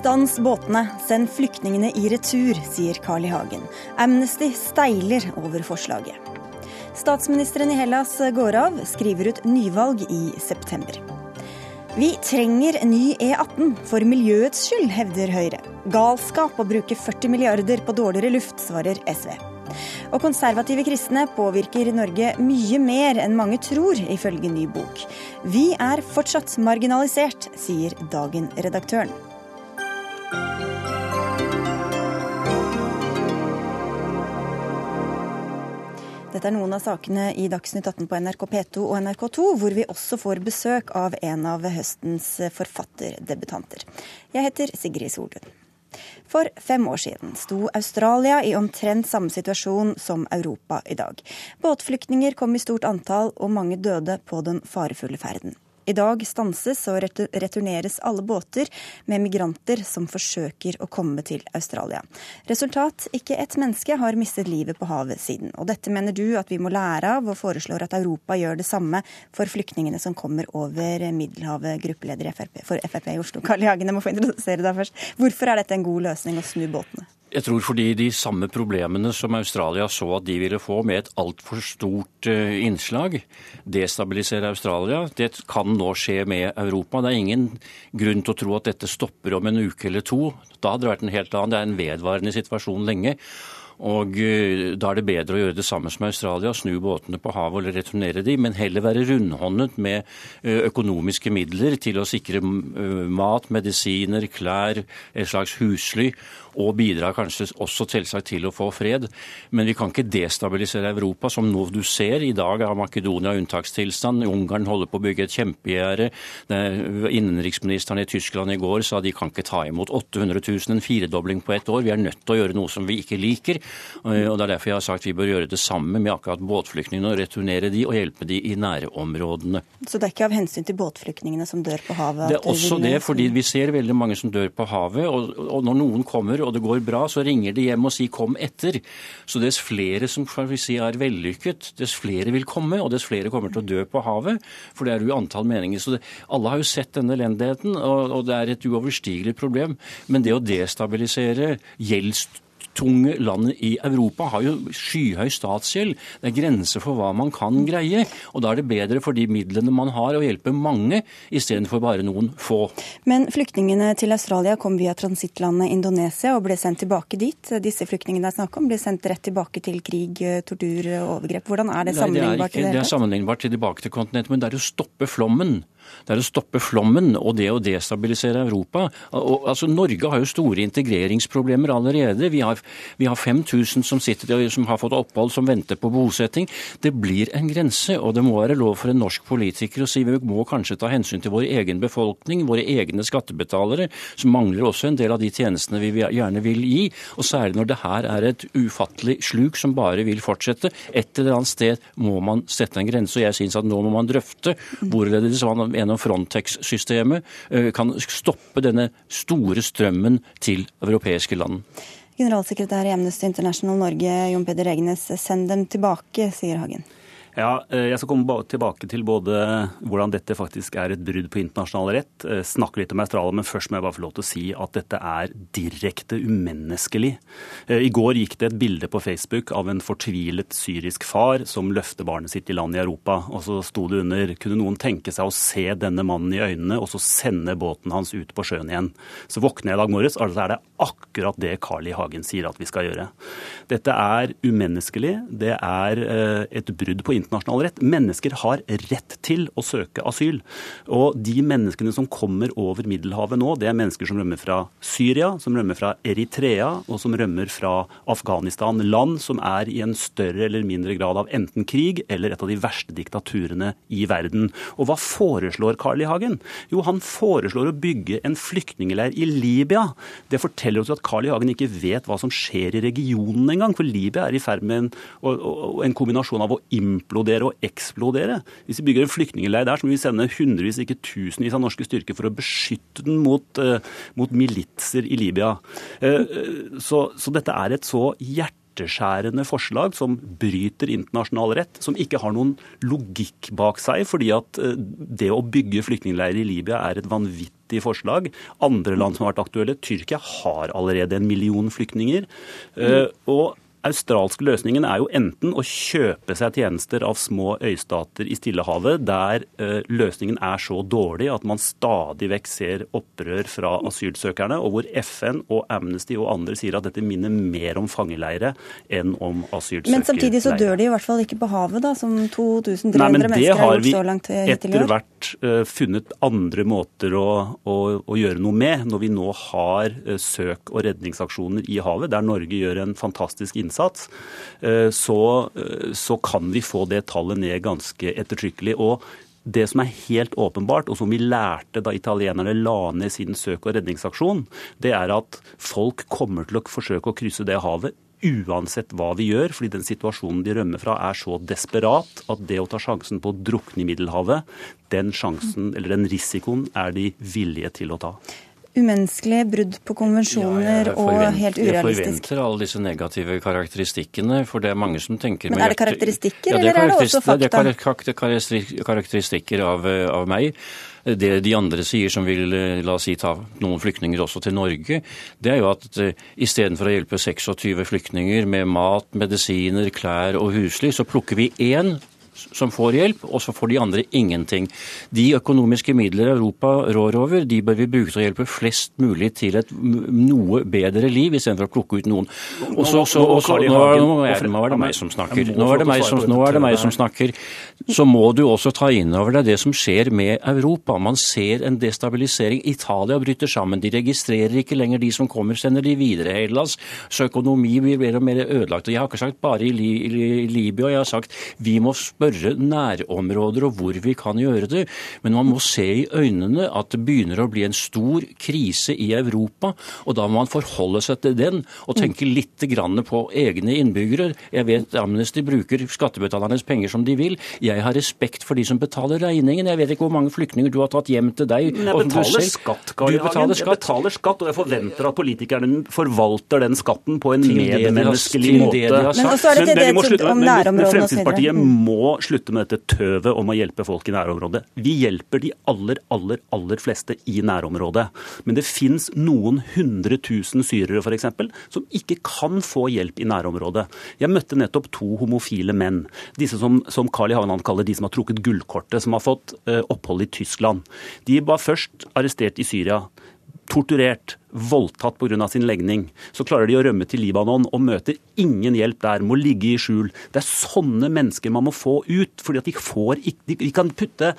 Stans båtene, send flyktningene i retur, sier Carl I. Hagen. Amnesty steiler over forslaget. Statsministeren i Hellas går av, skriver ut nyvalg i september. Vi trenger ny E18 for miljøets skyld, hevder Høyre. Galskap å bruke 40 milliarder på dårligere luft, svarer SV. Og konservative kristne påvirker Norge mye mer enn mange tror, ifølge ny bok. Vi er fortsatt marginalisert, sier Dagen-redaktøren. Dette er noen av sakene i Dagsnytt 18 på NRK P2 og NRK2, hvor vi også får besøk av en av høstens forfatterdebutanter. Jeg heter Sigrid Solund. For fem år siden sto Australia i omtrent samme situasjon som Europa i dag. Båtflyktninger kom i stort antall, og mange døde på den farefulle ferden. I dag stanses og returneres alle båter med migranter som forsøker å komme til Australia. Resultat ikke ett menneske har mistet livet på havet siden. Og dette mener du at vi må lære av, og foreslår at Europa gjør det samme for flyktningene som kommer over Middelhavet, gruppeleder for Frp i Oslo. Karl-Jagen, jeg må få introdusere deg først. Hvorfor er dette en god løsning å snu båtene? Jeg tror fordi de samme problemene som Australia så at de ville få med et altfor stort eh, innslag, destabilisere Australia, det kan nå skje med Europa. Det er ingen grunn til å tro at dette stopper om en uke eller to. Da hadde det vært en helt annen. Det er en vedvarende situasjon lenge. Og eh, Da er det bedre å gjøre det samme som Australia, snu båtene på havet eller returnere de, men heller være rundhåndet med eh, økonomiske midler til å sikre mat, medisiner, klær, et slags husly og bidrar kanskje også selvsagt til å få fred. Men vi kan ikke destabilisere Europa, som nå du ser. I dag har Makedonia unntakstilstand. Ungarn holder på å bygge et kjempegjerde. Innenriksministeren i Tyskland i går sa de kan ikke ta imot 800 000, en firedobling på ett år. Vi er nødt til å gjøre noe som vi ikke liker. Og Det er derfor jeg har sagt vi bør gjøre det samme med akkurat båtflyktningene, og returnere de og hjelpe de i nærområdene. Så det er ikke av hensyn til båtflyktningene som dør på havet? Det er også det, fordi vi ser veldig mange som dør på havet. og, og når noen kommer og det går bra, så ringer de hjem og sier 'kom etter'. Så dess flere som vi si, er vellykket, dess flere vil komme, og dess flere kommer til å dø på havet. For det er jo antall meninger. Så det, alle har jo sett denne elendigheten, og, og det er et uoverstigelig problem. Men det å destabilisere gjelds tunge landet i Europa har jo skyhøy statsgjeld. Det er grenser for hva man kan greie. Og da er det bedre for de midlene man har, å hjelpe mange istedenfor bare noen få. Men flyktningene til Australia kom via transittlandet Indonesia og ble sendt tilbake dit. Disse flyktningene det er snakk om, ble sendt rett tilbake til krig, tortur og overgrep. Hvordan er det sammenlignbart? Nei, det, er ikke, det er sammenlignbart tilbake til kontinentet, men det er å stoppe flommen. Det er å stoppe flommen og det å destabilisere Europa. Og, altså, Norge har jo store integreringsproblemer allerede. Vi har, vi har 5000 som, sitter, som har fått opphold, som venter på bosetting. Det blir en grense, og det må være lov for en norsk politiker å si vi må kanskje ta hensyn til vår egen befolkning, våre egne skattebetalere, som mangler også en del av de tjenestene vi gjerne vil gi. Og særlig når det her er et ufattelig sluk som bare vil fortsette. Et eller annet sted må man sette en grense, og jeg synes at nå må man drøfte hvorledes man gjennom Frontex-systemet eh, kan stoppe denne store strømmen til europeiske land. Generalsekretær i Amnesty International Norge, Jon Peder Egnes, send dem tilbake, sier Hagen. Ja, eh, Jeg skal komme tilbake til både hvordan dette faktisk er et brudd på internasjonal rett, eh, snakke litt om Australia, men først må jeg bare få lov til å si at dette er direkte umenneskelig. Eh, I går gikk det et bilde på Facebook av en fortvilet syrisk far som løfter barnet sitt i land i Europa. Og så sto det under kunne noen tenke seg å se denne mannen i øynene og så sende båten hans ut på sjøen igjen. Så våkner jeg i dag morges, altså er det akkurat det Carl I. Hagen sier at vi skal gjøre. Dette er umenneskelig. Det er et brudd på internasjonal rett. Mennesker har rett til å søke asyl. Og de menneskene som kommer over Middelhavet nå, det er mennesker som rømmer fra Syria, som rømmer fra Eritrea og som rømmer fra Afghanistan. Land som er i en større eller mindre grad av enten krig eller et av de verste diktaturene i verden. Og hva foreslår Carl I. Hagen? Jo, han foreslår å bygge en flyktningleir i Libya. Det forteller oss at Carl I. Hagen ikke vet hva som skjer i regionen engang. For Libya er i ferd med en, en kombinasjon av å implodere og eksplodere. Hvis vi bygger en flyktningleir der, så må vi sende hundrevis, ikke tusenvis av norske styrker for å beskytte den mot, uh, mot militser i Libya. Uh, så, så dette er et så hjerteskjærende forslag som bryter internasjonal rett, som ikke har noen logikk bak seg, fordi at det å bygge flyktningleirer i Libya er et vanvittig forslag. Andre land som har vært aktuelle, Tyrkia har allerede en million flyktninger. Mm. Og australske løsningen er jo enten å kjøpe seg tjenester av små øystater i Stillehavet, der uh, løsningen er så dårlig at man stadig vekk ser opprør fra asylsøkerne, og hvor FN og Amnesty og andre sier at dette minner mer om fangeleire enn om asylsøkerleire. Men samtidig så dør de i hvert fall ikke på havet, da, som 2300 mennesker har gjort så langt hittil i år? Etter hvert uh, funnet andre måter å, å, å, gjøre noe med, når vi nå har uh, søk- og redningsaksjoner i havet, der Norge gjør en fantastisk innsats eh, så, eh, så kan vi få det tallet ned ganske ettertrykkelig. Og det som er helt åpenbart, og som vi lærte da italienerne la ned sin søk- og redningsaksjon, det er at folk kommer til å forsøke å krysse det havet uansett hva vi gjør, fordi den situasjonen de rømmer fra er så desperat at det å ta sjansen på å drukne i Middelhavet, den sjansen, eller den risikoen er de villige til å ta umenneskelige brudd på konvensjoner ja, og helt urealistisk. Jeg forventer alle disse negative karakteristikkene, for det er mange som tenker Men er det karakteristikker, ja, det er eller er det også fakta? Det er karakteristikker av, av meg. Det de andre sier, som vil la oss si, ta noen flyktninger også til Norge, det er jo at uh, istedenfor å hjelpe 26 flyktninger med mat, medisiner, klær og husly, så plukker vi én som får hjelp, og så får de andre ingenting. De økonomiske midler Europa rår over, de bør vi bruke til å hjelpe flest mulig til et noe bedre liv, istedenfor å plukke ut noen. Og så, så, og så, nå, er, nå er det meg som snakker. Nå er det meg som, nå er det meg som snakker. Så må du også ta inn over deg det som skjer med Europa. Man ser en destabilisering. Italia bryter sammen. De registrerer ikke lenger de som kommer, sender de videre. Hellas, så økonomi blir mer og mer ødelagt. Og jeg har ikke sagt bare i, Libya, jeg har sagt vi må spørre spørre nærområder og hvor vi kan gjøre det. Men man må se i øynene at det begynner å bli en stor krise i Europa. Og da må man forholde seg til den og tenke litt på egne innbyggere. Jeg vet Amnesty bruker skattebetalernes penger som de vil. Jeg har respekt for de som betaler regningen. Jeg vet ikke hvor mange flyktninger du har tatt hjem til deg. Men jeg betaler skatt, Kari Hagen. Jeg betaler skatt, og jeg forventer at politikerne forvalter den skatten på en medmenneskelig måte. Men er det det om nærområdene Fremskrittspartiet må slutte med dette tøvet om å hjelpe folk i nærområdet. Vi hjelper de aller, aller, aller fleste i nærområdet. Men det fins noen hundre tusen syrere f.eks. som ikke kan få hjelp i nærområdet. Jeg møtte nettopp to homofile menn. Disse som, som Carl I. Hageland kaller de som har trukket gullkortet, som har fått uh, opphold i Tyskland. De var først arrestert i Syria torturert, voldtatt pga. sin legning. Så klarer de å rømme til Libanon og møter ingen hjelp der, må ligge i skjul. Det er sånne mennesker man må få ut. fordi at de får ikke De kan putte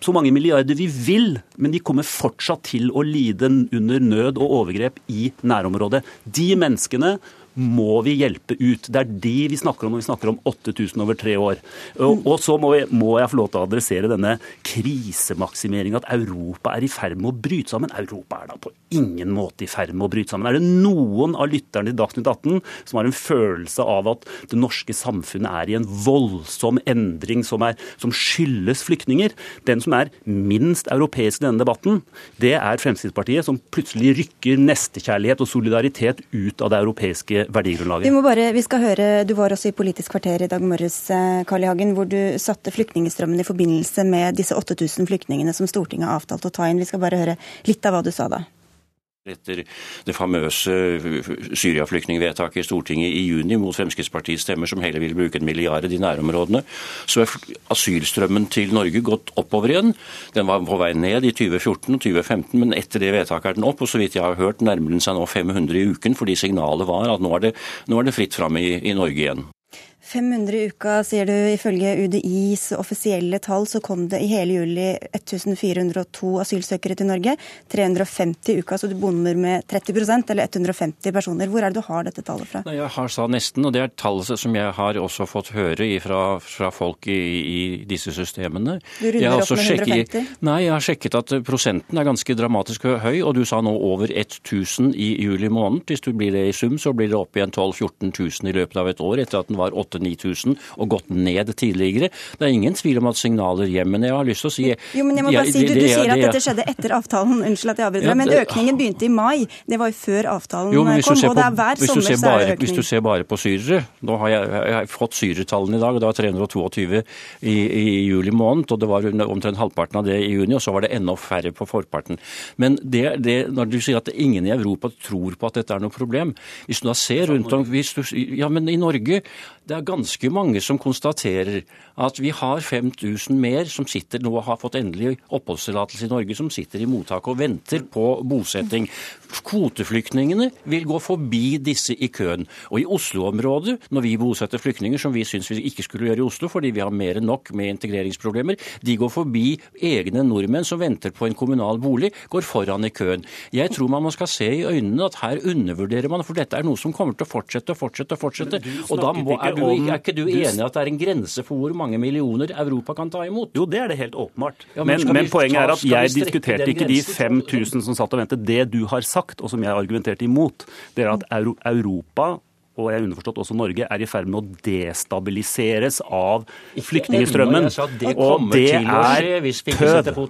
så mange milliarder vi vil, men de kommer fortsatt til å lide under nød og overgrep i nærområdet. De menneskene må vi hjelpe ut. Det er de vi snakker om når vi snakker om 8000 over tre år. Og, og så må jeg, må jeg, få lov til å adressere denne krisemaksimeringa, at Europa er i ferd med å bryte sammen. Europa er da på ingen måte i ferd med å bryte sammen. Er det noen av lytterne i Dagsnytt 18 som har en følelse av at det norske samfunnet er i en voldsom endring som, er, som skyldes flyktninger? Den som er minst europeisk i denne debatten, det er Fremskrittspartiet, som plutselig rykker nestekjærlighet og solidaritet ut av det europeiske verdigrunnlaget. Vi, må bare, vi skal høre, Du var også i Politisk kvarter i dag morges, eh, Carl I. Hagen, hvor du satte flyktningstrømmen i forbindelse med disse 8000 flyktningene som Stortinget har avtalt å ta inn. Vi skal bare høre litt av hva du sa da. Etter det famøse Syria-flyktningvedtaket i Stortinget i juni mot Fremskrittspartiets stemmer, som heller ville bruke en milliard i nærområdene, så er asylstrømmen til Norge gått oppover igjen. Den var på vei ned i 2014 og 2015, men etter det vedtaket er den opp. Og så vidt jeg har hørt, nærmer den seg nå 500 i uken, fordi signalet var at nå er det, nå er det fritt fram i, i Norge igjen. 500 i uka, sier du. Ifølge UDIs offisielle tall så kom det i hele juli 1402 asylsøkere til Norge. 350 i uka, så du bommer med 30% eller 150 personer. Hvor er det du har dette tallet fra? Jeg har sa nesten, og det er tallet som jeg har også fått høre fra, fra folk i, i, disse systemene. Du runder opp med 150? nei, jeg har sjekket at prosenten er ganske dramatisk høy, og du sa nå over 1000 i juli måned. Hvis du blir det i sum, så blir det opp igjen 12 000-14 000 i løpet av et år, etter at den var 8 8000-9000 og gått ned tidligere. Det er ingen tvil om at signaler hjem. Men jeg har lyst til å si Jo, men jeg må bare si, Du, du sier at dette skjedde etter avtalen. Unnskyld at jeg avbryter deg. Men økningen begynte i mai. Det var jo før avtalen jo, kom. og det er hver sommer så er det økning. Hvis du ser bare på syrere Nå har jeg, jeg har fått syrertallene i dag, og det var 322 i, i, juli måned. Og det var omtrent halvparten av det i juni, og så var det enda færre på forparten. Men det, det, når du sier at ingen i Europa tror på at dette er noe problem Hvis du da ser rundt om du, Ja, men i Norge det er ganske mange som konstaterer at vi har 5000 mer som sitter nå og har fått endelig oppholdstillatelse i Norge, som sitter i mottak og venter på bosetting. Kvoteflyktningene vil gå forbi disse i køen. Og i Oslo-området, når vi bosetter flyktninger, som vi syns vi ikke skulle gjøre i Oslo fordi vi har mer enn nok med integreringsproblemer, de går forbi egne nordmenn som venter på en kommunal bolig, går foran i køen. Jeg tror man skal se i øynene at her undervurderer man, for dette er noe som kommer til å fortsette og fortsette og fortsette. Og da må, er, du, er ikke du enig at det er en grense for hvor mange millioner Europa kan ta imot? Jo, det er det helt åpenbart. Ja, men, men, men poenget er at jeg diskuterte ikke de 5000 som satt og ventet. Det du har sagt, og som jeg argumenterte imot, det er at Europa og jeg er underforstått også Norge, er i ferd med å destabiliseres av flyktningstrømmen. Og det er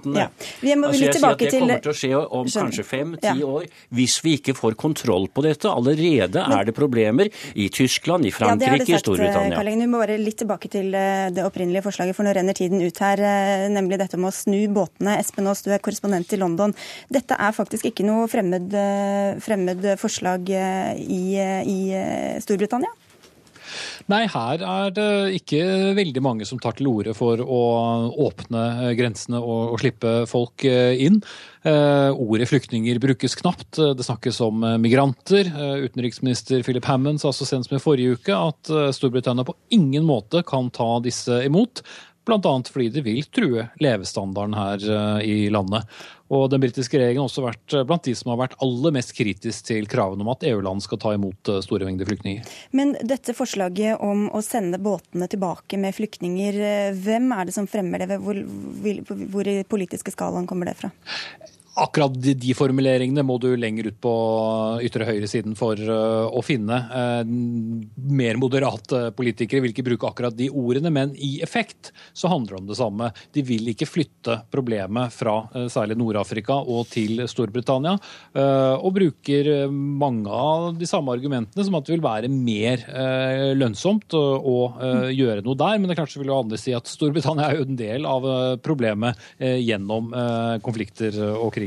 ned. Ja. Vi må altså, jeg sier at Det kommer til å skje om kanskje fem-ti ja. år hvis vi ikke får kontroll på dette. Allerede Men... er det problemer i Tyskland, i Frankrike, ja, i Storbritannia. Karl Vi må bare litt tilbake til eh, det opprinnelige forslaget, for nå renner tiden ut her. Eh, nemlig dette med å snu båtene. Espen Aas, du er korrespondent i London. Dette er faktisk ikke noe fremmed, eh, fremmed forslag i, i Storbritannia? Nei, her er det ikke veldig mange som tar til orde for å åpne grensene og, og slippe folk eh, inn. Eh, ordet flyktninger brukes knapt. Det snakkes om migranter. Eh, utenriksminister Philip Hammond sa så sent som i forrige uke at eh, Storbritannia på ingen måte kan ta disse imot. Bl.a. fordi det vil true levestandarden her i landet. Og den britiske regjeringen har også vært eh, blant de som har vært aller mest kritisk til kravene om at EU-land skal ta imot eh, store mengder flyktninger. Men dette forslaget om å sende båtene tilbake med flyktninger, eh, hvem er det som fremmer det? Hvor, hvor i politiske skalaen kommer det fra? Akkurat de, de, formuleringene må du lenger ut på ytre høyresiden for uh, å finne. Uh, mer moderate politikere vil ikke bruke akkurat de ordene, men i effekt så handler det om det samme. De vil ikke flytte problemet fra uh, særlig Nord-Afrika og til Storbritannia, og bruker mange av de samme argumentene som at det vil være mer lønnsomt å gjøre noe der. Men det kanskje vil jo andre si at Storbritannia er jo en del av problemet gjennom konflikter og krig.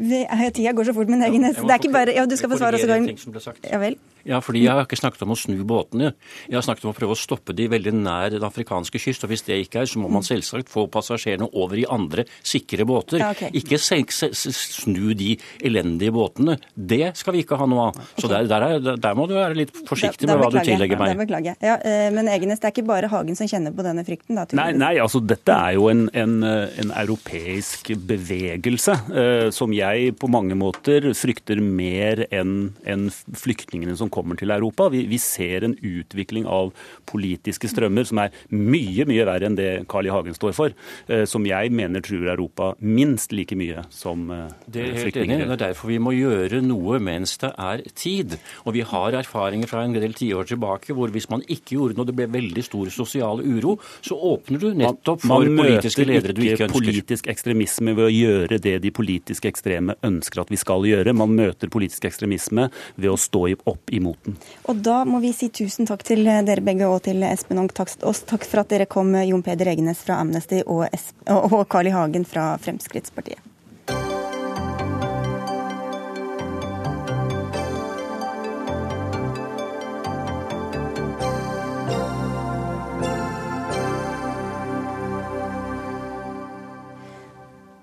Tida går så fort, men Egnes, det er ikke bare Ja, du skal få svare også. Ja vel. Ja, fordi Jeg har ikke snakket om å snu båtene. Jeg har snakket om å prøve å stoppe de veldig nær den afrikanske kyst. og Hvis det ikke er, så må man selvsagt få passasjerene over i andre sikre båter. Ja, okay. Ikke snu de elendige båtene. Det skal vi ikke ha noe av. Så der, der, er, der må du være litt forsiktig med hva du tillegger meg. Ja, beklager. Ja, eh, men Egenes, det er ikke bare Hagen som kjenner på denne frykten? Da, nei, nei, altså dette er jo en, en, en europeisk bevegelse eh, som jeg på mange måter frykter mer enn en flyktningene som kommer til Europa. Vi, vi, ser en utvikling av politiske strømmer som er mye mye verre enn det Carl I. Hagen står for. Eh, som jeg mener truer Europa minst like mye som eh, Det er helt enig. Det er derfor vi må gjøre noe mens det er tid. Og vi har erfaringer fra en del tiår tilbake hvor hvis man ikke gjorde noe, det ble veldig stor sosial uro, så åpner du nettopp for man, man politiske ledere du ikke ønsker. Man møter ikke politisk ekstremisme ved å gjøre det de politiske ekstreme ønsker at vi skal gjøre. Man møter politisk ekstremisme ved å stå opp i imot den. Og da må vi si tusen takk til dere begge og til Espen Takst Takk for at dere kom, Jon Peder Egenes fra Amnesty og, og Carl I. Hagen fra Fremskrittspartiet.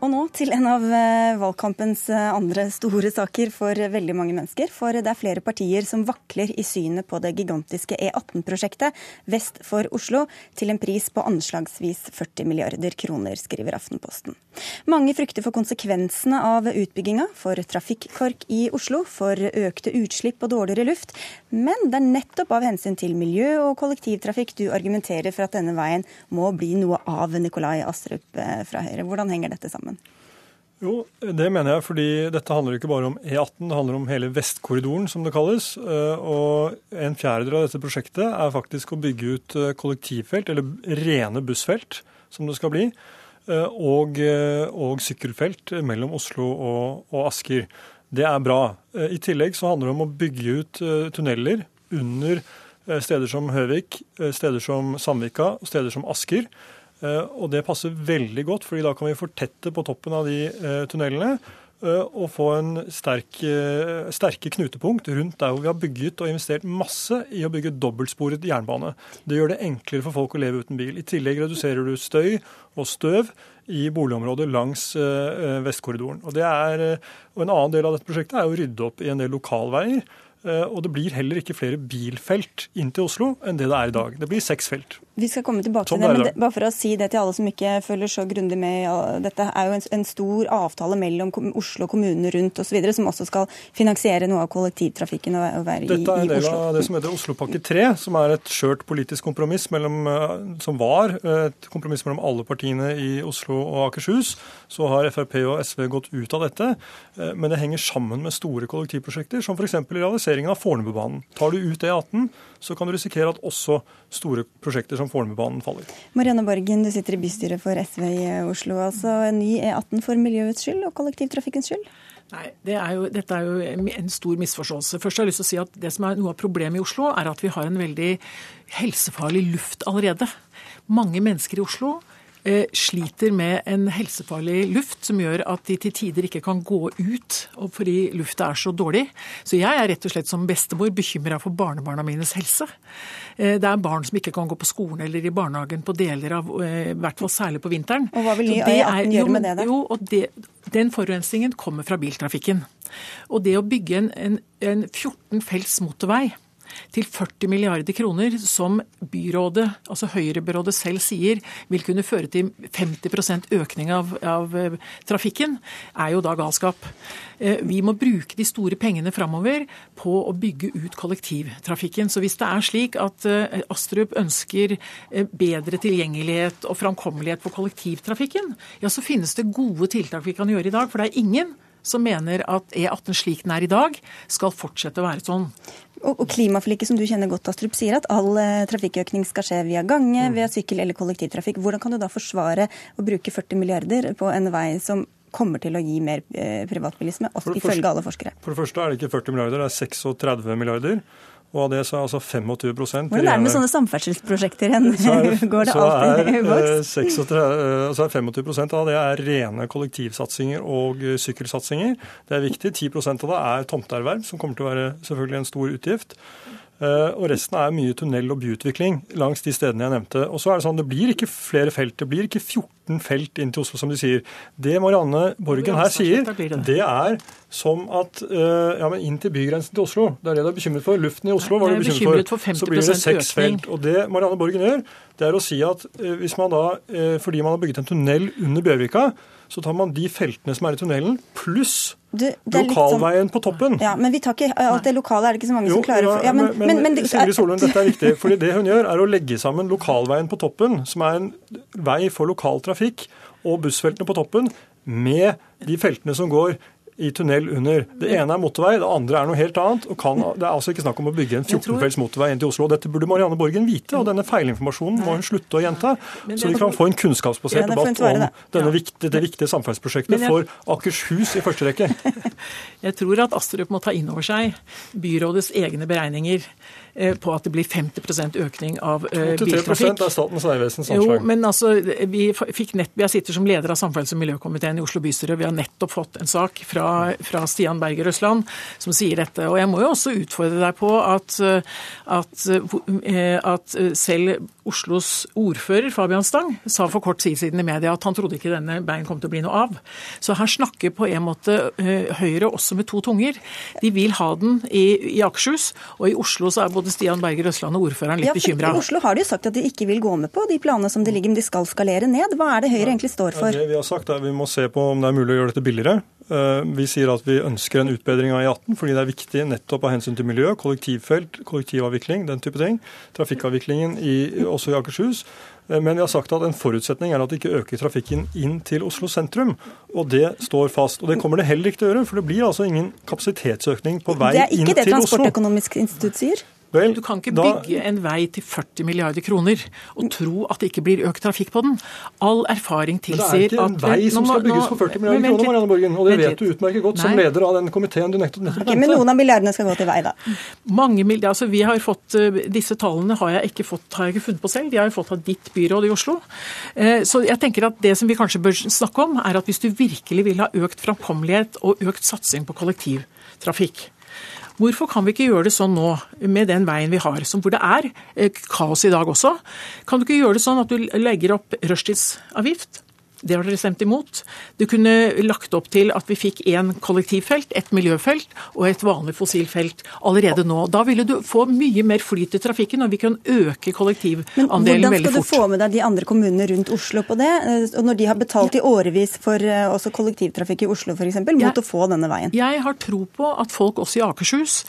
Og nå til en av eh, valgkampens eh, andre store saker for veldig mange mennesker. For det er flere partier som vakler i synet på det gigantiske E18-prosjektet vest for Oslo, til en pris på anslagsvis 40 milliarder kroner, skriver Aftenposten. Mange frykter for konsekvensene av utbygginga, for trafikkork i Oslo, for økte utslipp og dårligere luft. Men det er nettopp av hensyn til miljø og kollektivtrafikk du argumenterer for at denne veien må bli noe av Nikolai Astrup eh, fra Høyre. Hvordan henger dette sammen? Jo, det mener jeg, fordi dette handler ikke bare om E18, det handler om hele Vestkorridoren, som det kalles. Eh, og en fjerdedel av dette prosjektet er faktisk å bygge ut eh, kollektivfelt, eller rene bussfelt, som det skal bli, eh, og, og sykkelfelt mellom Oslo og, og, Asker. Det er bra. I tillegg så handler det om å bygge ut tunneler under steder som Høvik, steder som Sandvika og steder som Asker og det passer veldig godt, fordi da kan vi fortette på toppen av de eh, tunnelene eh, og få en sterk, sterke knutepunkt rundt der hvor vi har bygget og investert masse i å bygge dobbeltsporet jernbane. Det gjør det enklere for folk å leve uten bil. I tillegg reduserer du støy og støv i boligområdet langs Vestkorridoren. Og, er, og En annen del av dette prosjektet er å rydde opp i en del lokalveier. Og det blir heller ikke flere bilfelt inn til Oslo enn det det er i dag. Det blir seks felt. Vi skal komme tilbake til det, men det, bare for å si det til alle som ikke følger så grundig med. Dette er jo en, en, stor avtale mellom Oslo og kommunene rundt osv. som også skal finansiere noe av kollektivtrafikken og, være i, i Oslo. Dette er en del av det som heter Oslopakke 3, som er et skjørt politisk kompromiss mellom, eh, som var et kompromiss mellom alle partiene i Oslo og Akershus. Så har Frp og SV gått ut av dette, eh, men det henger sammen med store kollektivprosjekter, som f.eks. realiseringen av Fornebubanen. Tar du ut E18, så kan du risikere at også store prosjekter som Fornebubanen faller. Marianne Borgen, du sitter i bystyret for SV i Oslo. altså En ny E18 for miljøets skyld og kollektivtrafikkens skyld? Nei, det er jo, Dette er jo en stor misforståelse. Først har jeg lyst til å si at Det som er noe av problemet i Oslo, er at vi har en veldig helsefarlig luft allerede. Mange mennesker i Oslo sliter med en helsefarlig luft som gjør at de til tider ikke kan gå ut fordi lufta er så dårlig. Så jeg er rett og slett som bestemor bekymra for barnebarna mines helse. Eh, det er barn som ikke kan gå på skolen eller i barnehagen på deler av eh, I hvert fall særlig på vinteren. Og Hva vil ny E18 gjøre med det? da? Jo, og det, Den forurensningen kommer fra biltrafikken. Og det å bygge en, en, en 14 felts motorvei til 40 milliarder kroner, som byrådet, altså Høyre-byrådet selv sier vil kunne føre til 50% økning av, av, eh, trafikken, er jo da galskap. Eh, vi må bruke de store pengene framover på å bygge ut kollektivtrafikken. Så hvis det er slik at eh, Astrup ønsker bedre tilgjengelighet og framkommelighet for kollektivtrafikken, ja så finnes det gode tiltak vi kan gjøre i dag. For det er ingen som mener at E18 slik den er i dag, skal fortsette å være sånn. Og, klimaforliket som du kjenner godt, Astrup, sier at all eh, trafikkøkning skal skje via gange, mm. via sykkel eller kollektivtrafikk. Hvordan kan du da forsvare å bruke 40 milliarder på en vei som kommer til å gi mer eh, privatbilisme, ifølge alle forskere? For det første er det ikke 40 milliarder, det er 36 milliarder. Og av det så er altså 25 Hvordan er det med sånne samferdselsprosjekter igjen? Går det alltid i boks? Eh, så er 25% av det er rene kollektivsatsinger og eh, sykkelsatsinger. Det er viktig. 10% av det er tomteerverv, som kommer til å være selvfølgelig en stor utgift. Eh, og resten er mye tunnel- og byutvikling langs de stedene jeg nevnte. Og så er Det sånn, det blir ikke flere felt. Det blir ikke 14 felt inn til Oslo, som de sier. Det Marianne Borgen her sier, det er som at eh, ja, men inn til bygrensen til Oslo. Det er det du er bekymret for. Luften i Oslo var du bekymret for. Så blir det seks felt. Og det Marianne Borgen gjør, det er å si at eh, hvis man da, fordi man har bygget en tunnel under Bjørvika, så tar man de feltene som er i tunnelen, pluss du, lokalveien sånn, på toppen. Ja, Men vi tar ikke alt det lokale, er det ikke så mange jo, som klarer ja, ja, men, men, men, men Sigrid Solund, dette er viktig. fordi Det hun gjør, er å legge sammen lokalveien på toppen, som er en vei for lokaltrafikk, og bussfeltene på toppen, med de feltene som går i tunnel under. Det ene er motorvei, det andre er noe helt annet. og kan, Det er altså ikke snakk om å bygge en 14-felts motorvei inn til Oslo. Dette burde Marianne Borgen vite, og denne feilinformasjonen må hun slutte å gjenta. Så vi kan få en kunnskapsbasert debatt om denne viktige, det viktige samferdselsprosjektet for Akershus i første rekke. Jeg tror at Astrup må ta inn over seg byrådets egne beregninger på at det blir 50% økning av uh, biltrafikk. er Statens vegvesens anslag. Jo, men altså, vi fikk nett, jeg sitter som leder av samferdsels- og miljøkomiteen i Oslo bystyre. Vi har nettopp fått en sak fra, fra Stian Berger Røsland som sier dette. Og jeg må jo også utfordre deg på at, eh, at, at selv Oslos ordfører Fabian Stang sa for kort tid siden i media at han trodde ikke denne veien kom til å bli noe av. Så her snakker på en måte Høyre også med to tunger. De vil ha den i, i Akershus, og i Oslo så er både Stian Berger Østland og ordføreren litt ja, bekymra. I Oslo har de jo sagt at de ikke vil gå med på de planene som det ligger, men de skal skalere ned. Hva er det Høyre egentlig står for? Ja, det vi har sagt er Vi må se på om det er mulig å gjøre dette billigere. Eh, vi sier at vi ønsker en utbedring av E18 fordi det er viktig nettopp av hensyn til miljø, kollektivfelt, kollektivavvikling, den type ting. Trafikkavviklingen i, også i Akershus. Eh, men vi har sagt at en forutsetning er at det ikke øker trafikken inn til Oslo sentrum. Og det står fast. Og det kommer det heller ikke til å gjøre, for det blir altså ingen kapasitetsøkning på vei inn til Oslo. Det er ikke det Transportøkonomisk institutt sier? Vel, du kan ikke da... bygge en vei til 40 milliarder kroner og tro at det ikke blir økt trafikk på den. All erfaring tilsier at Det er ikke en vei som skal bygges for 40 milliarder kroner, Marianne Borgen. Og det vet du utmerket godt som leder av den komiteen du nettopp nevnte. Okay, men noen av milliardene skal gå til vei, da? Mange milliarder, altså vi har fått, eh, Disse tallene har jeg ikke, fått, har jeg ikke funnet på selv. De har jeg fått av ditt byråd i Oslo. Eh, så jeg tenker at det som vi kanskje bør snakke om, er at hvis du virkelig vil ha økt framkommelighet og økt satsing på kollektivtrafikk, Hvorfor kan vi ikke gjøre det sånn nå, med den veien vi har, hvor det er eh, kaos i dag også? Kan du ikke gjøre det sånn at du legger opp rushtidsavgift? Det har dere stemt imot. Du kunne lagt opp til at vi fikk én kollektivfelt, et miljøfelt og et vanlig fossilfelt allerede nå. Da ville du få mye mer flyt i trafikken, og vi kan øke kollektivandelen veldig fort. Hvordan skal du få med deg de andre kommunene rundt Oslo på det? Og når de har betalt i årevis for eh, også kollektivtrafikk i Oslo f.eks., mot jeg, å få denne veien? Jeg har tro på at folk også i Akershus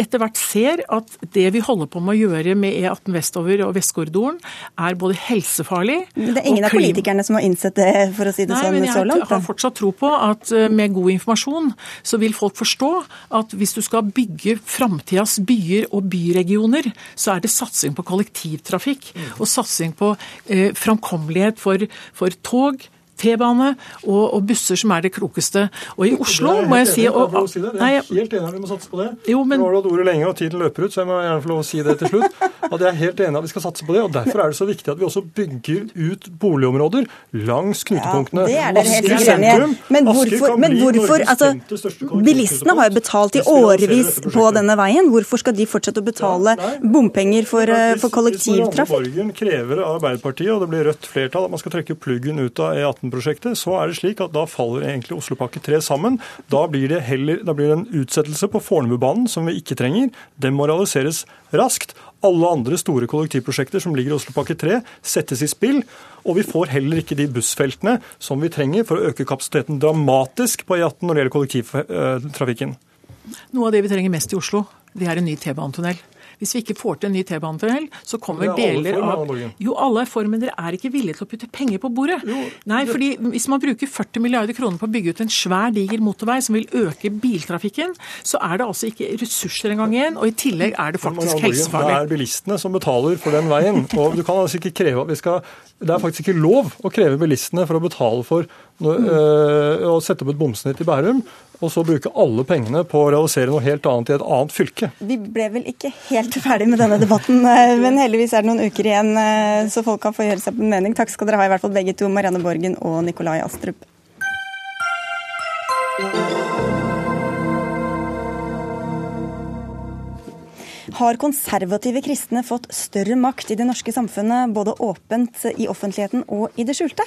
etter hvert ser at det vi holder på med å gjøre med E18 vestover og Vestkorridoren, er både helsefarlig Men det er ingen av politikerne som har innsett det, for å si det Nei, sånn, så langt? Jeg har fortsatt tro på at eh, med god informasjon så vil folk forstå at hvis du skal bygge framtidas byer og byregioner, så er det satsing på kollektivtrafikk og satsing på eh, framkommelighet for, for tog, T-bane og, og, busser som er det klokeste. Og i Oslo må jeg si og, si det. Jeg er helt enig, at vi må satse på det. Jo, men, Nå har du hatt ordet lenge, og tiden løper ut, så jeg må gjerne få lov å si det til slutt. At jeg er helt enig at vi skal satse på det. og Derfor er det så viktig at vi også bygger ut boligområder langs knutepunktene. Ja, det er dere helt enige Men hvorfor, men hvorfor altså, Bilistene har jo betalt i årevis på denne veien. Hvorfor skal de fortsette å betale bompenger for, eh, for kollektivtrafikk? Hvis Borgen krever av Arbeiderpartiet, og det blir rødt flertall, at man skal trekke pluggen ut av E18 prosjektet så er det slik at da faller egentlig Oslopakke 3 sammen. Da blir det heller da blir det en utsettelse på Fornebubanen som vi ikke trenger. Den må realiseres raskt. Alle andre store kollektivprosjekter som ligger i Oslopakke 3, settes i spill. Og vi får heller ikke de bussfeltene som vi trenger for å øke kapasiteten dramatisk på E18 når det gjelder kollektivtrafikken. Noe av det vi trenger mest i Oslo, det er en ny T-banetunnel. Hvis vi ikke får til en ny T-banetunnel, så kommer deler av Jo, alle er for, men dere er ikke villige til å putte penger på bordet. Jo, Nei, fordi hvis man bruker 40 milliarder kroner på å bygge ut en svær, diger motorvei som vil øke biltrafikken, så er det altså ikke ressurser engang igjen, og i tillegg er det faktisk helsefarlig. Det er bilistene som betaler for den veien. og du kan altså ikke kreve at vi skal Det er faktisk ikke lov å kreve bilistene for å betale for øh, å sette opp et bomsnitt i Bærum og så bruke alle pengene på å realisere noe helt annet i et annet fylke. Vi ble vel ikke helt ferdig med denne debatten, eh, men heldigvis er det noen uker igjen, eh, så folk kan få gjøre seg på en mening. Takk skal dere ha, i hvert fall begge to, Marianne Borgen og Nikolai Astrup. Har konservative kristne fått større makt i det norske samfunnet, både åpent i offentligheten og i det skjulte?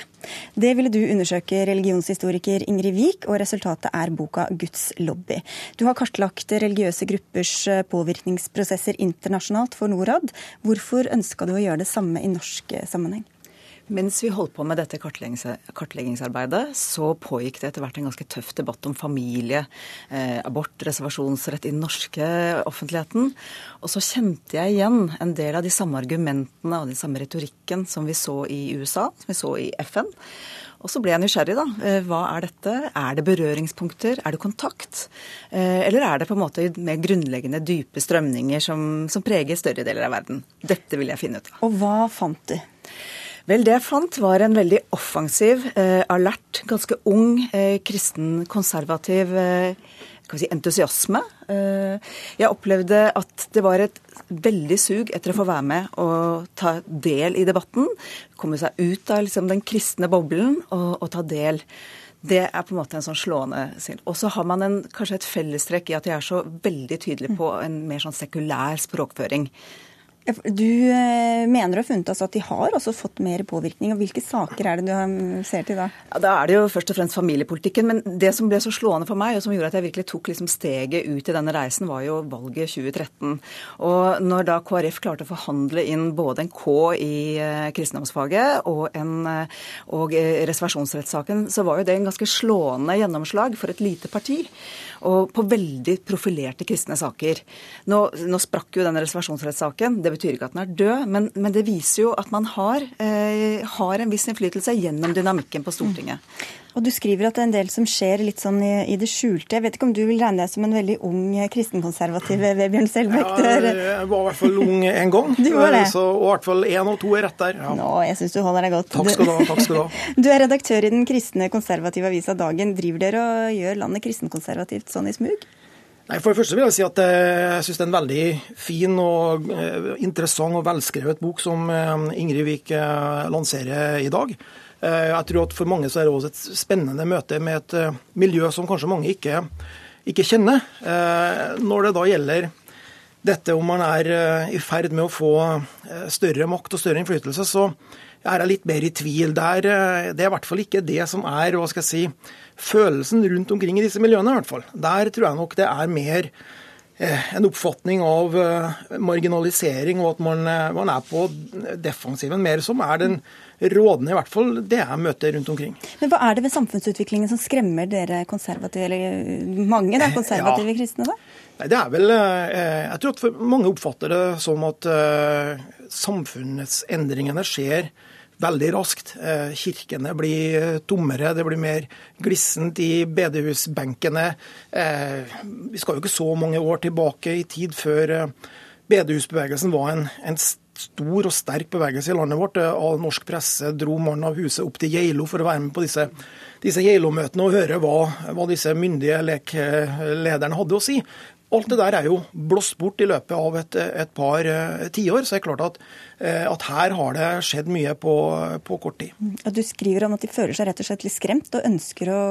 Det ville du undersøke, religionshistoriker Ingrid Wiik, og resultatet er boka Guds lobby. Du har kartlagt religiøse gruppers påvirkningsprosesser internasjonalt for Norad. Hvorfor ønska du å gjøre det samme i norsk sammenheng? Mens vi holdt på med dette kartleggingsarbeidet, så pågikk det etter hvert en ganske tøff debatt om familie, eh, abort, reservasjonsrett i den norske offentligheten. Og så kjente jeg igjen en del av de samme argumentene og den samme retorikken som vi så i USA, som vi så i FN. Og så ble jeg nysgjerrig, da. Eh, hva er dette? Er det berøringspunkter? Er det kontakt? Eh, eller er det på en måte mer grunnleggende dype strømninger som, som preger større deler av verden? Dette vil jeg finne ut av. Og hva fant du? Vel, det jeg fant, var en veldig offensiv, eh, alert, ganske ung, eh, kristen, konservativ eh, si, entusiasme. Eh, jeg opplevde at det var et veldig sug etter å få være med og ta del i debatten. Komme seg ut av liksom, den kristne boblen og, og, ta del. Det er på en måte en sånn slående syn. Og så har man en, kanskje et fellestrekk i at de er så veldig tydelige på en mer sånn sekulær språkføring. Du eh, mener å ha funnet altså at de har også fått mer påvirkning. og Hvilke saker er det du ser til da? Ja, Da er det jo først og fremst familiepolitikken. Men det som ble så slående for meg, og som gjorde at jeg virkelig tok liksom steget ut i denne reisen, var jo valget 2013. Og når da KrF klarte å forhandle inn både en K i eh, kristendomsfaget og, en, eh, og reservasjonsrettssaken, så var jo det en ganske slående gjennomslag for et lite parti og på veldig profilerte kristne saker. Nå, nå sprakk jo denne reservasjonsrettssaken. Det betyr ikke at den er død, men, men det viser jo at man har, eh, har, en viss innflytelse gjennom dynamikken på Stortinget. Mm. Og Du skriver at det er en del som skjer litt sånn i, i det skjulte. Jeg vet ikke om du vil regne deg som en veldig ung kristenkonservativ, Vebjørn Selbekk? Ja, jeg var i hvert fall ung en gang. Du var det. Så, og i hvert fall én og to er rett der. Ja. Nå, jeg syns du holder deg godt. Takk skal du ha. takk skal Du ha. Du er redaktør i den kristne konservative avisa Dagen. Driver dere og gjør landet kristenkonservativt sånn i smug? Nei, For det første vil jeg si at jeg syns det er en veldig fin og eh, interessant og velskrevet bok som eh, Ingrid Vik lanserer i dag. Eh, jeg tror at For mange så er det også et spennende møte med et eh, miljø som kanskje mange ikke, ikke kjenner. Eh, når det da gjelder dette om man er i ferd med å få større makt og større innflytelse, så er jeg litt mer i tvil. Det er, det er i hvert fall ikke det som er hva skal jeg si, følelsen rundt omkring i disse miljøene. i hvert fall. Der tror jeg nok det er mer en oppfatning av marginalisering, og at man, man er på defensiven mer, som er den rådende, i hvert fall det jeg møter rundt omkring. Men Hva er det ved samfunnsutviklingen som skremmer dere konservative, eller mange da, konservative ja. kristne? da? Nei, det er vel, eh, Jeg tror at mange oppfatter det som at samfunnsendringene samfunnets endringene skjer veldig raskt. Uh, kirkene blir tommere, det blir mer glissent i bedehusbenkene. Uh, vi skal jo ikke så mange år tilbake i tid før bedehusbevegelsen var en, en stor og sterk bevegelse i landet vårt. All norsk presse dro mannen av huset opp til Geilo for å være med på disse, disse Geilo-møtene og høre hva, hva disse myndige leklederne hadde å si. Alt det der er jo blåst bort i løpet av et, et par tiår. Så det er klart at, at, her har det skjedd mye på, på kort tid. Og du skriver om at de føler seg rett og slett litt skremt og ønsker å,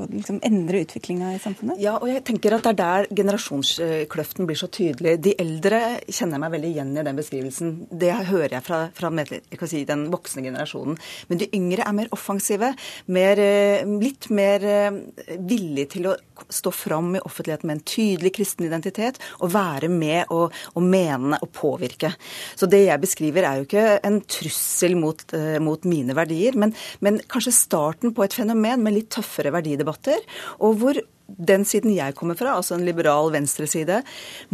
å liksom endre utviklinga i samfunnet? Ja, og jeg tenker at det er der generasjonskløften blir så tydelig. De eldre kjenner meg veldig igjen i den beskrivelsen. Det hører jeg fra, fra jeg si, den voksne generasjonen. Men de yngre er mer offensive. Mer, eh, litt mer villige til å stå fram i offentligheten med en tydelig tydelig kristen identitet og være med og, og, mene og påvirke. Så det jeg beskriver er jo ikke en trussel mot, uh, mot mine verdier, men, men kanskje starten på et fenomen med litt tøffere verdidebatter, og hvor den siden jeg kommer fra, altså en liberal venstreside,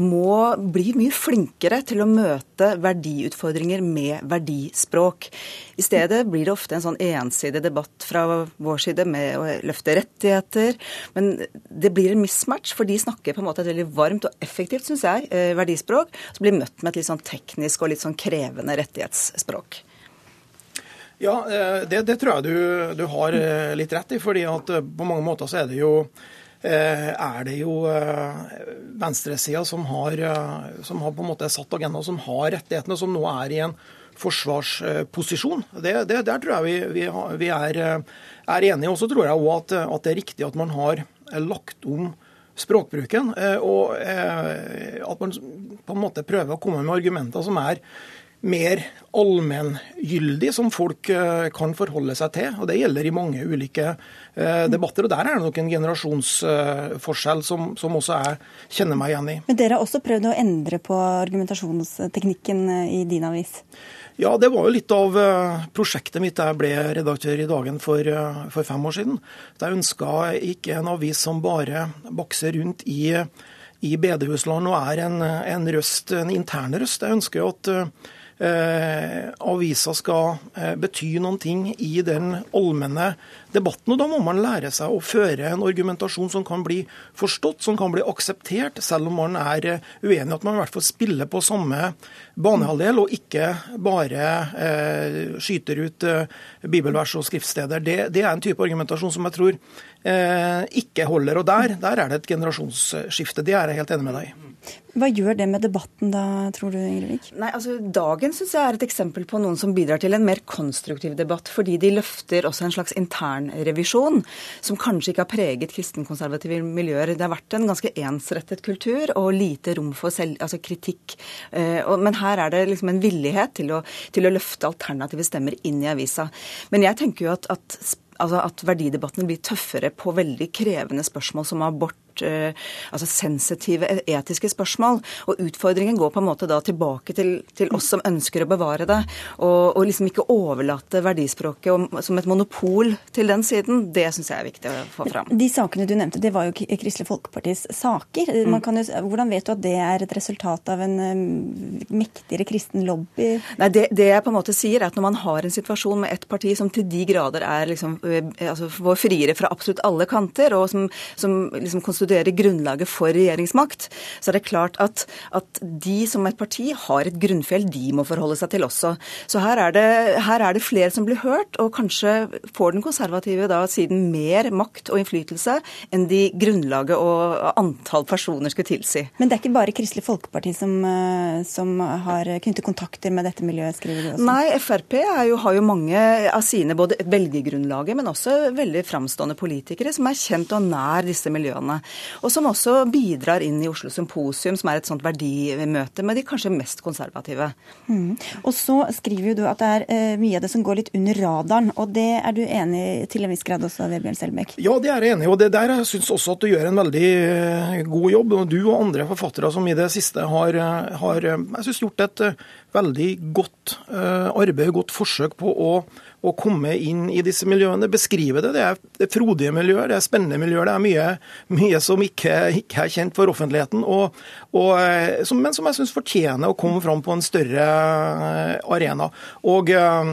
må bli mye flinkere til å møte verdiutfordringer med verdispråk. I stedet blir det ofte en sånn ensidig debatt fra vår side med å løfte rettigheter. Men det blir en mismatch, for de snakker på en måte et veldig varmt og effektivt, syns jeg, eh, verdispråk, som blir møtt med et litt sånn teknisk og litt sånn krevende rettighetsspråk. Ja, eh, det, det tror jeg du, du, har eh, litt rett i. fordi at på mange måter så er det jo er det jo eh, venstresida som, eh, som, har på en måte satt agendaen, som har rettighetene, som nå er i en forsvarsposisjon. Det, det, der tror jeg vi, vi, vi er, er, enige. Og så tror jeg òg at, at, det er riktig at man har lagt om språkbruken. Og at man på en måte prøver å komme med argumenter som er mer allmenngyldig, som folk eh, kan forholde seg til. og Det gjelder i mange ulike eh, debatter. og Der er det nok en generasjonsforskjell som, som også jeg kjenner meg igjen i. Men Dere har også prøvd å endre på argumentasjonsteknikken eh, i din avis? Ja, det var jo litt av prosjektet mitt da jeg ble redaktør i Dagen for, for fem år siden. Jeg ønska ikke en avis som bare bakser rundt i, i bedehusland og er en, en røst, en intern røst. Jeg ønsker jo at eh, avisa skal eh, bety noen ting i den allmenne debatten. Og da må man lære seg å føre en argumentasjon som kan bli forstått, som kan bli akseptert, selv om man er eh, uenig. At man i hvert fall spiller på samme banehalvdel, og ikke bare eh, skyter ut eh, bibelvers og skriftsteder. Det, det, er en type argumentasjon som jeg tror eh, ikke holder. Og der, der er det et generasjonsskifte. Det er jeg helt enig med deg i. Hva gjør det med debatten da, tror du, Ingrid Nei, altså Dagen syns jeg er et eksempel på noen som bidrar til en mer konstruktiv debatt, fordi de løfter også en slags internrevisjon, som kanskje ikke har preget kristenkonservative miljøer. Det har vært en ganske ensrettet kultur og lite rom for selv, altså kritikk. Eh, men her er det liksom en villighet til å, til å løfte alternative stemmer inn i avisa. Men jeg tenker jo at, at altså at verdidebattene blir tøffere på veldig krevende spørsmål som abort svært altså sensitive etiske spørsmål. Og utfordringen går på en måte da tilbake til, til oss som ønsker å bevare det, og, og liksom ikke overlate verdispråket om, som et monopol til den siden. Det syns jeg er viktig å få fram. De sakene du nevnte, det var jo Kristelig Folkepartis saker. Mm. Jo, hvordan vet du at det er et resultat av en um, mektigere kristen lobby? Nei, det, det, jeg på en måte sier, er at når man har en situasjon med et parti som til de grader er liksom, altså, friere fra absolutt alle kanter, og som, som liksom konstituerer grunnlaget for regjeringsmakt, så er det klart at, at de som et parti har et grunnfjell de må forholde seg til også. Så her er, det, her er det flere som blir hørt, og kanskje får den konservative da siden mer makt og innflytelse enn de grunnlaget og antall personer skulle tilsi. Men det er ikke bare Kristelig Folkeparti som, eh, som har knyttet kontakter med dette miljøet, skriver du også? Nei, Frp jo, har jo mange av sine, både velgergrunnlaget, men også veldig framstående politikere som er kjent og nær disse miljøene. Og som også bidrar inn i Oslo Symposium, som er et sånt verdimøte med de kanskje mest konservative. Mm. Og så skriver jo du at det er uh, mye av det som går litt under radaren, og det er du enig i til en viss grad også, Vebjørn Selbekk? Ja, det er jeg enig i. Og det der jeg syns også at du gjør en veldig eh, god jobb. Du og andre forfattere som i det siste har, eh, har jeg synes, gjort et veldig godt arbeid, godt forsøk på å å komme inn i disse miljøene, beskrive det. Det er, frodige miljøer, det er spennende miljøer. Det er mye, mye som ikke, ikke, er kjent for offentligheten, og, og, eh, som, men som jeg syns fortjener å komme fram på en større eh, arena. Og eh,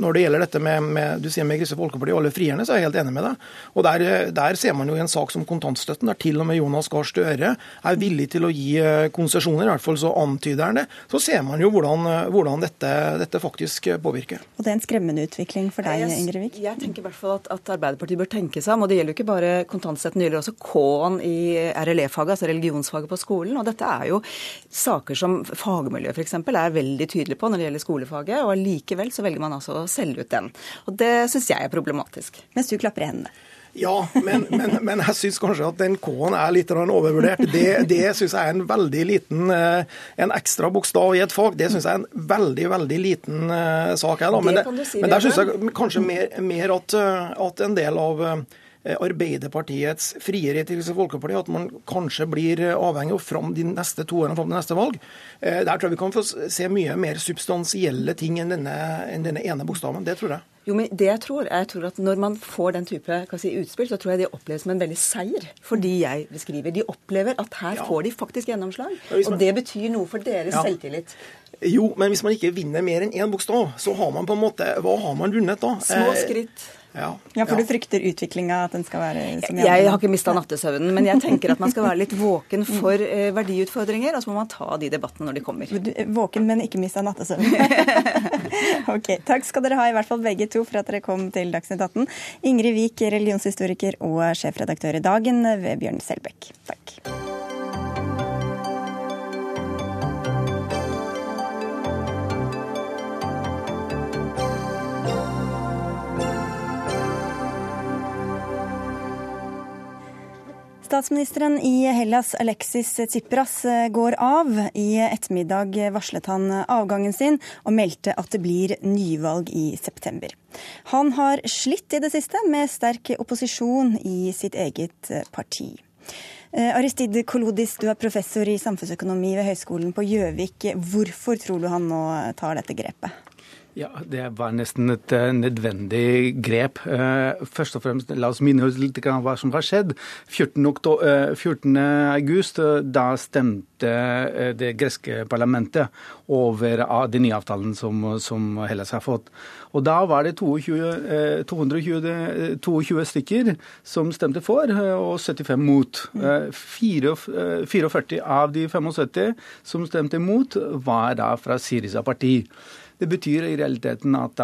Når det gjelder dette med, med du sier med Kristelig Folkeparti og alle frierne, så er jeg helt enig med deg. Og der, der, ser man jo i en sak som kontantstøtten, der til og med Jonas Gahr Støre er villig til å gi konsesjoner, i hvert fall så antyder han det. Så ser man jo hvordan, hvordan dette, dette faktisk påvirker. Og det er en skremmende utvikling for deg, Ingrid Vik? Jeg, tenker i hvert fall at, at, Arbeiderpartiet bør tenke seg om. Og det gjelder jo ikke bare kontantstøtten, det gjelder også K-en i RLE-faget, altså religionsfaget på skolen. Og dette er jo saker som fagmiljøet f.eks. er veldig tydelig på når det gjelder skolefaget, og likevel så velger man altså å selge ut den. Og det syns jeg er problematisk. Mens du klapper i hendene. Ja, men, men, men jeg syns kanskje at den K-en er litt overvurdert. Det, det syns jeg er en veldig liten eh, En ekstra bokstav i et fag, det syns jeg er en veldig, veldig liten uh, sak. Her, da. Men, det, si, men der syns jeg kanskje mer, mer at, eh, at, en del av Arbeiderpartiets friere til Folkeparti, at man kanskje blir avhengig av fram de neste to årene fram til neste valg. Der tror jeg vi kan få se mye mer substansielle ting enn denne, enn denne ene bokstaven. Det tror jeg. Jo, men det jeg tror, jeg tror at Når man får den type si, utspill, så tror jeg det oppleves som en veldig seier for de jeg beskriver. De opplever at her ja. får de faktisk gjennomslag. Man... Og det betyr noe for deres ja. selvtillit. Jo, men hvis man ikke vinner mer enn én bokstav, så har man på en måte Hva har man vunnet da? Små eh, skritt. Ja, ja for ja. du frykter utviklinga, at den skal være som Jeg, jeg har ikke mista nattesøvnen, men jeg tenker at man skal være litt våken for eh, verdiutfordringer, og så må man ta de debattene når de kommer. Du, våken, men ikke mista nattesøvnen. ok, Takk skal dere ha, i hvert fall begge to, for at dere kom til Dagsnytt 18. Ingrid Wiik, religionshistoriker og sjefredaktør i Dagen, ved Bjørn Selbekk. Takk. Statsministeren i Hellas, Alexis Tsipras, går av. I ettermiddag varslet han avgangen sin, og meldte at det blir nyvalg i september. Han har slitt i det siste med sterk opposisjon i sitt eget parti. Aristid Aristide Kolodis, du er professor i samfunnsøkonomi ved Høgskolen på Gjøvik. Hvorfor tror du han nå tar dette grepet? Ja, Det var nesten et uh, nødvendig grep. Uh, først og fremst, La oss minne oss litt om hva som har skjedd. 14. Uh, 14. august, da stemte det greske parlamentet over de nye avtalen som, som, Hellas har fått. Og Da var det 22, 220, 22 stykker som stemte for, og 75 mot. 44 av de 75 som stemte mot, var da fra Syriza parti. Det betyr i realiteten at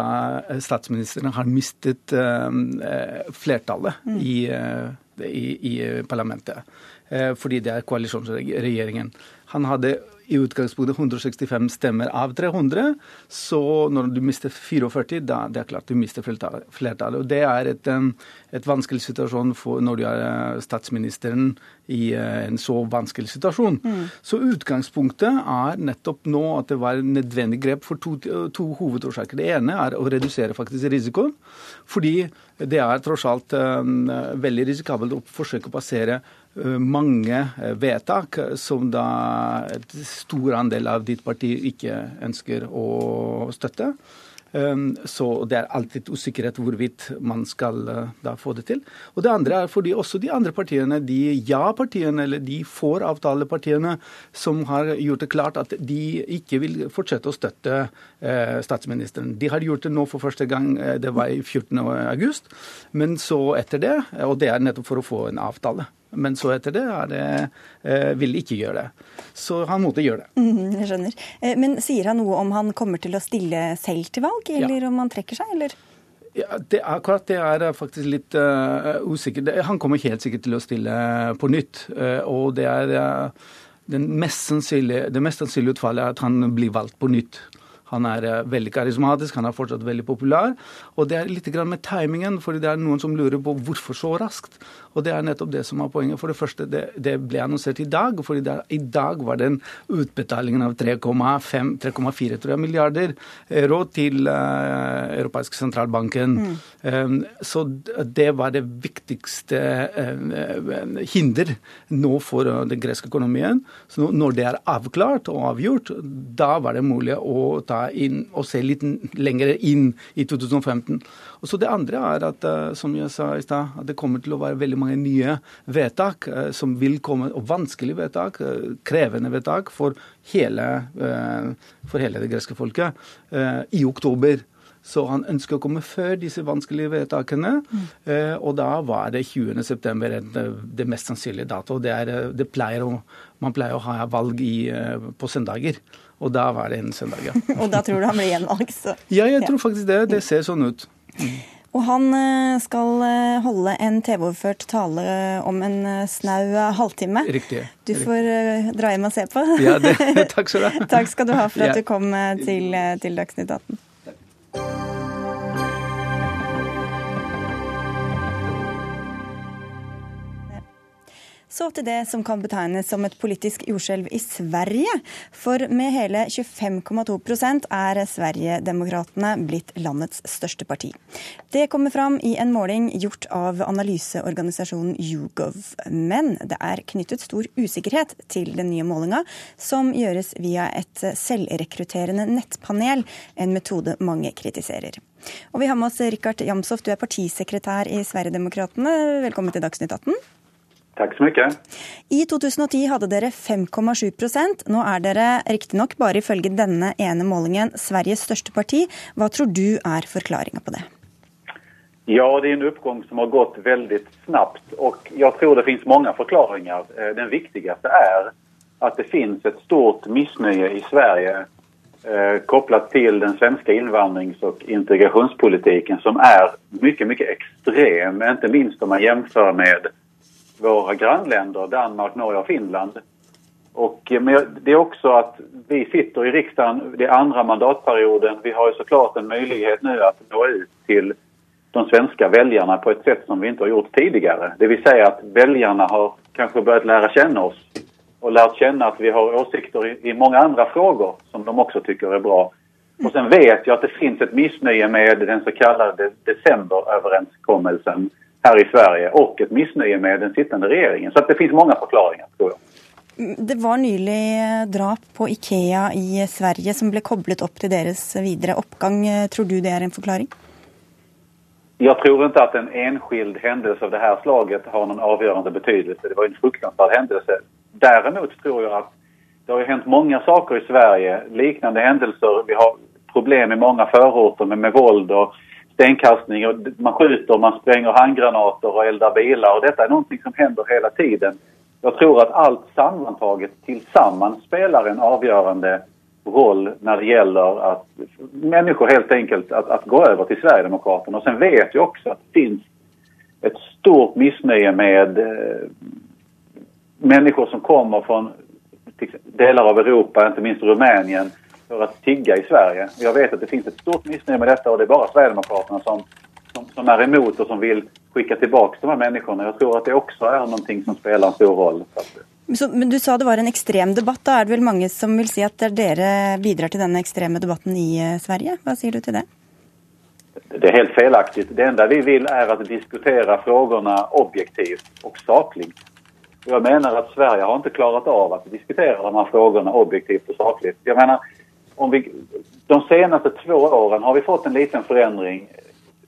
statsministeren har mistet eh, flertallet mm. i, eh, i, i, parlamentet. Eh, fordi det er koalisjonsregjeringen. Han hadde i utgangspunktet 165 stemmer av 300. Så når du mister 44, da det er klart du mister flertallet. Og Det er et, et vanskelig situasjon for når du er eh, statsministeren i eh, en så vanskelig situasjon. Mm. Så utgangspunktet er nettopp nå at det var nødvendig grep for to, to hovedårsaker. Det ene er å redusere faktisk risikoen. Fordi det er tross alt um, veldig risikabelt å forsøke å passere mange vedtak som da et stor andel av ditt parti ikke ønsker å støtte. Ehm, så det er alltid usikkerhet hvorvidt man skal eh, da få det til. Og det andre er fordi også de andre partiene, de ja-partiene eller de for-avtalepartiene, som har gjort det klart at de ikke vil fortsette å støtte eh, statsministeren. De har gjort det nå for første gang, eh, det var i 14. august, men så etter det, og det er nettopp for å få en avtale. Men så etter det, det eh, vil ikke gjøre det. Så han måtte gjøre det. Mm, jeg skjønner. Eh, men sier han noe om han kommer til å stille selv til valg, eller ja. om han trekker seg, eller? Ja, det, akkurat det er faktisk litt uh, usikkert. Han kommer helt sikkert til å stille på nytt. Uh, og det er uh, den mest sannsynlige, det mest sannsynlige utfallet er at han blir valgt på nytt. Han er eh, veldig karismatisk, han er fortsatt veldig populær. Og det er litt med timingen, for det er noen som lurer på hvorfor så raskt. Og det er nettopp det som er poenget. For det første, det, det ble annonsert i dag, for i dag var den utbetalingen av 3,4 milliarder euro til uh, europeiske sentralbanken. Mm. Um, så det var det viktigste uh, hinder nå for uh, den greske økonomien. Så når det er avklart og avgjort, da var det mulig å ta inn og se litt lenger inn i 2015. Og så Det andre er at eh, som jeg sa i sted, at det kommer til å være veldig mange nye vedtak eh, som vil komme, og vanskelige vedtak, eh, krevende vedtak, for hele, for hele det greske folket i oktober. Så han ønsker å komme før disse vanskelige vedtakene. Mm. Eh, og da var det 20.9. det mest sannsynlige dato. Det, er, det pleier å, man pleier å ha valg i, på søndager. Og da var det en søndag, ja. og da tror du han blir gjenvalgt, så Ja, jeg tror faktisk det. Det ser sånn ut. Og han eh, skal eh, holde en TV-overført tale om en eh, snau halvtime. Riktig. Du får dra hjem og se på. Ja, det, takk skal du ha. takk skal du ha for at du kom til, til Dagsnytt 18. Så til det som kan betegnes som et politisk jordskjelv i Sverige. For med hele 25,2% er Sverigedemokraterna blitt landets største parti. Det kommer fram i en måling gjort av analyseorganisasjonen YouGov. Men det er knyttet stor usikkerhet til den nye målinga, som gjøres via et selvrekrutterende nettpanel, en metode mange kritiserer. Og vi har med oss Rikard Jamsoff, du er partisekretær i Sverigedemokraterna. Velkommen til Dagsnytt 18. Takk så mye. I 2010 hadde dere 5,7% Nå er dere riktignok bare ifølge denne ene målingen Sveriges største parti. Hva tror du er forklaringa på det? Ja, det er en oppgang som har gått veldig snabbt. Og jeg tror det finnes mange forklaringer. Eh, den viktigste er at det finnes et stort misnøye i Sverige eh, kopplat til den svenske innvandrings- og integrasjonspolitikken, som er mye, mye ekstrem, ikke minst om man sammenligner med våra grannländer, Danmark, Norge och Finland. Och, eh, men det är också att vi sitter i riksdagen det andra mandatperioden. Vi har ju såklart en möjlighet nu att nå ut till de svenska väljarna på ett sätt som vi inte har gjort tidigare. Det vill säga att väljarna har kanske börjat lära känna oss och lärt känna att vi har åsikter i, i många andra frågor som de också tycker är bra. Och sen vet jag att det finns ett missnöje med den så kallade decemberöverenskommelsen her i Sverige og et missnöje med den sittende regjeringen. Så det finnes mange forklaringer, tror jeg. Det var nylig drap på Ikea i Sverige som ble koblet opp til deres videre oppgang. Tror du det er en forklaring? Jeg tror ikke at en enskild hendelse av dette slaget har noen avgjørende betydelse. Det var en fruktansvärd hendelse. Derimot tror jeg at det har hendt mange saker i Sverige, liknande hendelser. Vi har problem i mange förorter med, med vold og stenkastning och man skjuter, man spränger handgranater och eldar bilar och detta är någonting som händer hela tiden. Jag tror att allt sammantaget tillsammans spelar en avgörande roll när det gäller att människor helt enkelt att, att gå över till Sverigedemokraterna. Och sen vet jag också att det finns ett stort missnöje med eh, människor som kommer från delar av Europa, inte minst Rumänien, for å tigge i Sverige. Jeg vet at det finnes et stort missnöje med dette, og det er bare Sverigedemokraterna som, som, som är emot og som vil skicka tilbake de här menneskene. Jeg tror at det også er noe som spiller en stor roll. Så, men Du sa det var en ekstrem debatt. Da er det vel mange som vil si at dere bidrar til denne ekstreme debatten i eh, Sverige? Hva sier du til det? Det er helt felaktigt. Det enda vi vil er att diskutera frågorna objektivt og saklig. Jag menar att Sverige har inte klarat av att diskutera de här frågorna objektivt och sakligt. Jag menar, om vi, de senaste två åren har vi fått en liten förändring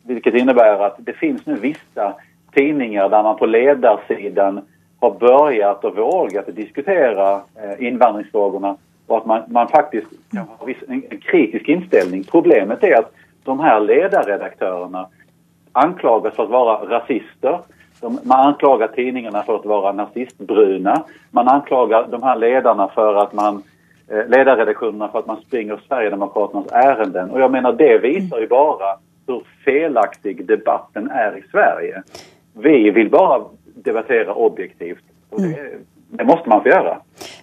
vilket innebär att det finns nu vissa tidningar där man på ledarsidan har börjat och vågat diskutera eh, invandringsfrågorna och att man, man faktiskt kan ha en, kritisk inställning. Problemet är att de här ledarredaktörerna anklagas för att vara rasister. De, man anklagar tidningarna för att vara nazistbruna. Man anklagar de här ledarna för att man ledarredaktionerna för att man springer Sverigedemokraternas ärenden. Och jag menar det visar ju bara hur felaktig debatten är i Sverige. Vi vill bara debattera objektivt. Och det, det måste man få gjøre.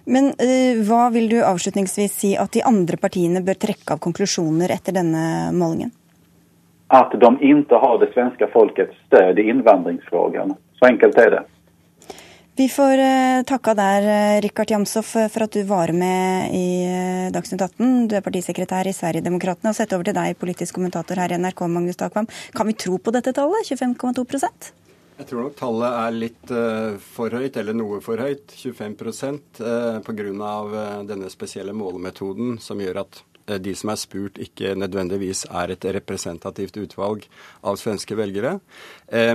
Men uh, hva vil du avslutningsvis si at de andre partiene bør trekke av konklusjoner etter denne målingen? At de ikke har det svenske folkets stöd i innvandringsfrågan. Så enkelt er det. Vi får takka takke der, uh, Rikard Jamsoff, for at du var med i Dagsnytt 18. Du er partisekretær i Sverigedemokraterna. Og sett over til deg, politisk kommentator her i NRK, Magnus Takvam. Kan vi tro på dette tallet, 25,2% jeg tror nok tallet er litt for høyt, eller noe for høyt. 25% uh, pga. Uh, denne spesielle målemetoden som gjør at de som er spurt, ikke nødvendigvis er et representativt utvalg av svenske velgere.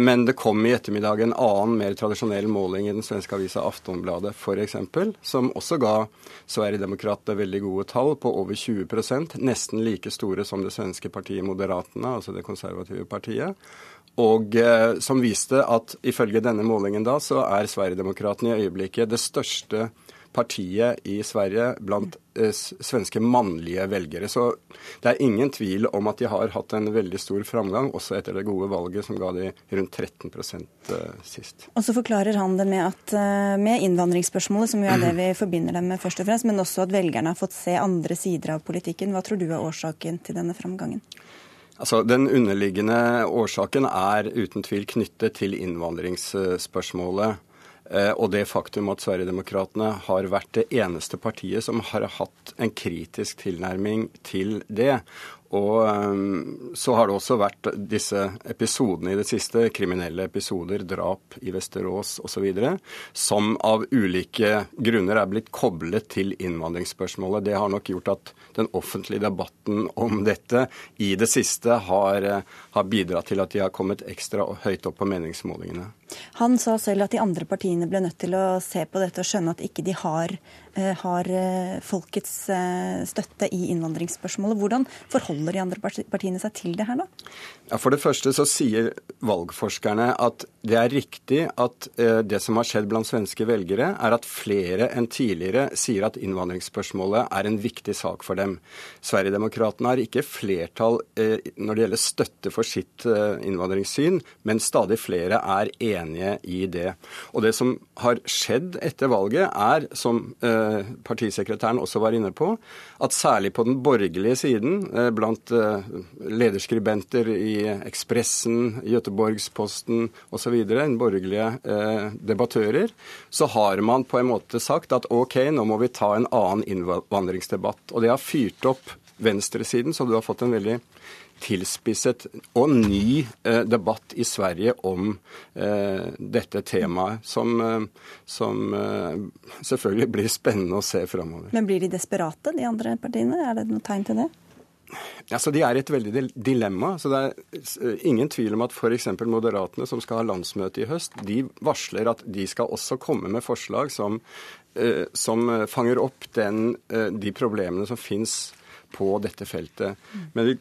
men det kom i ettermiddag en annen, mer tradisjonell måling i den svenske avisa Aftonbladet f.eks., som også ga Sverigedemokraterna veldig gode tall på over 20% nesten like store som det svenske partiet Moderatene, altså det konservative partiet. Og eh, som viste at ifølge denne målingen da, så er Sverigedemokraterna i øyeblikket det største partiet i Sverige blant eh, svenske mannlige velgere. Så det er ingen tvil om at de har hatt en veldig stor framgang, også etter det gode valget som ga de rundt 13 eh, sist. Og så forklarer han det med, at, eh, med innvandringsspørsmålet, som jo er det vi forbinder dem med først og fremst, men også at velgerne har fått se andre sider av politikken. Hva tror du er årsaken til denne framgangen? Altså, Den underliggende årsaken er uten tvil knyttet til innvandringsspørsmålet. Eh, og det faktum at Sverigedemokraterna har vært det eneste partiet som har hatt en kritisk tilnærming til det. Og um, så har det også vært disse episodene i det siste, kriminelle episoder, drap i Vesterås osv., som av ulike grunner er blitt koblet til innvandringsspørsmålet. Det har nok gjort at den offentlige debatten om dette i det siste har, eh, har bidratt til at de har kommet ekstra høyt opp på meningsmålingene. Han sa selv at de andre partiene ble nødt til å se på dette og skjønne at ikke de har, har eh, folkets eh, støtte i innvandringsspørsmålet. Hvordan forholder de andre partiene seg til det her nå? Ja, for det første så sier valgforskerne at det er riktig at det som har skjedd blant svenske velgere, er at flere enn tidligere sier at innvandringsspørsmålet er en viktig sak for dem. Sverigedemokraterna har ikke flertall når det gjelder støtte for sitt innvandringssyn, men stadig flere er enige i det. Og det som har skjedd etter valget, er, som eh, partisekretæren også var inne på, at særlig på den borgerlige siden, eh, blant eh, lederskribenter i Ekspressen, Göteborgsposten osv., borgerlige eh, debattører, så har man på en måte sagt at OK, nå må vi ta en annen innvandringsdebatt. Og det har fyrt opp venstresiden, så du har fått en veldig tilspisset og ny eh, debatt i Sverige om eh, dette temaet, som, eh, som eh, selvfølgelig blir spennende å se framover. Men blir de desperate, de andre partiene? Er det noe tegn til det? Altså, De er et veldig dilemma. så Det er eh, ingen tvil om at f.eks. Moderatene, som skal ha landsmøte i høst, de varsler at de skal også komme med forslag som, eh, som fanger opp den, de problemene som fins på dette feltet. Men vi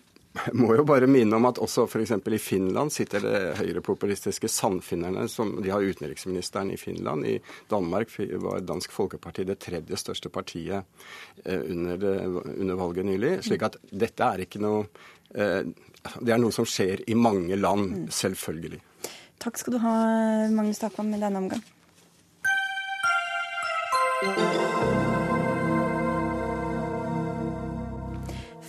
må jo bare minne om at også f.eks. i Finland sitter det høyrepopulistiske Sannfinnerne, som de har utenriksministeren i Finland. I Danmark var Dansk Folkeparti det tredje største partiet eh, under, det, under valget nylig. slik at dette er ikke noe eh, Det er noe som skjer i mange land, mm. selvfølgelig. Takk skal du ha, Magnus Takvam, i denne omgang.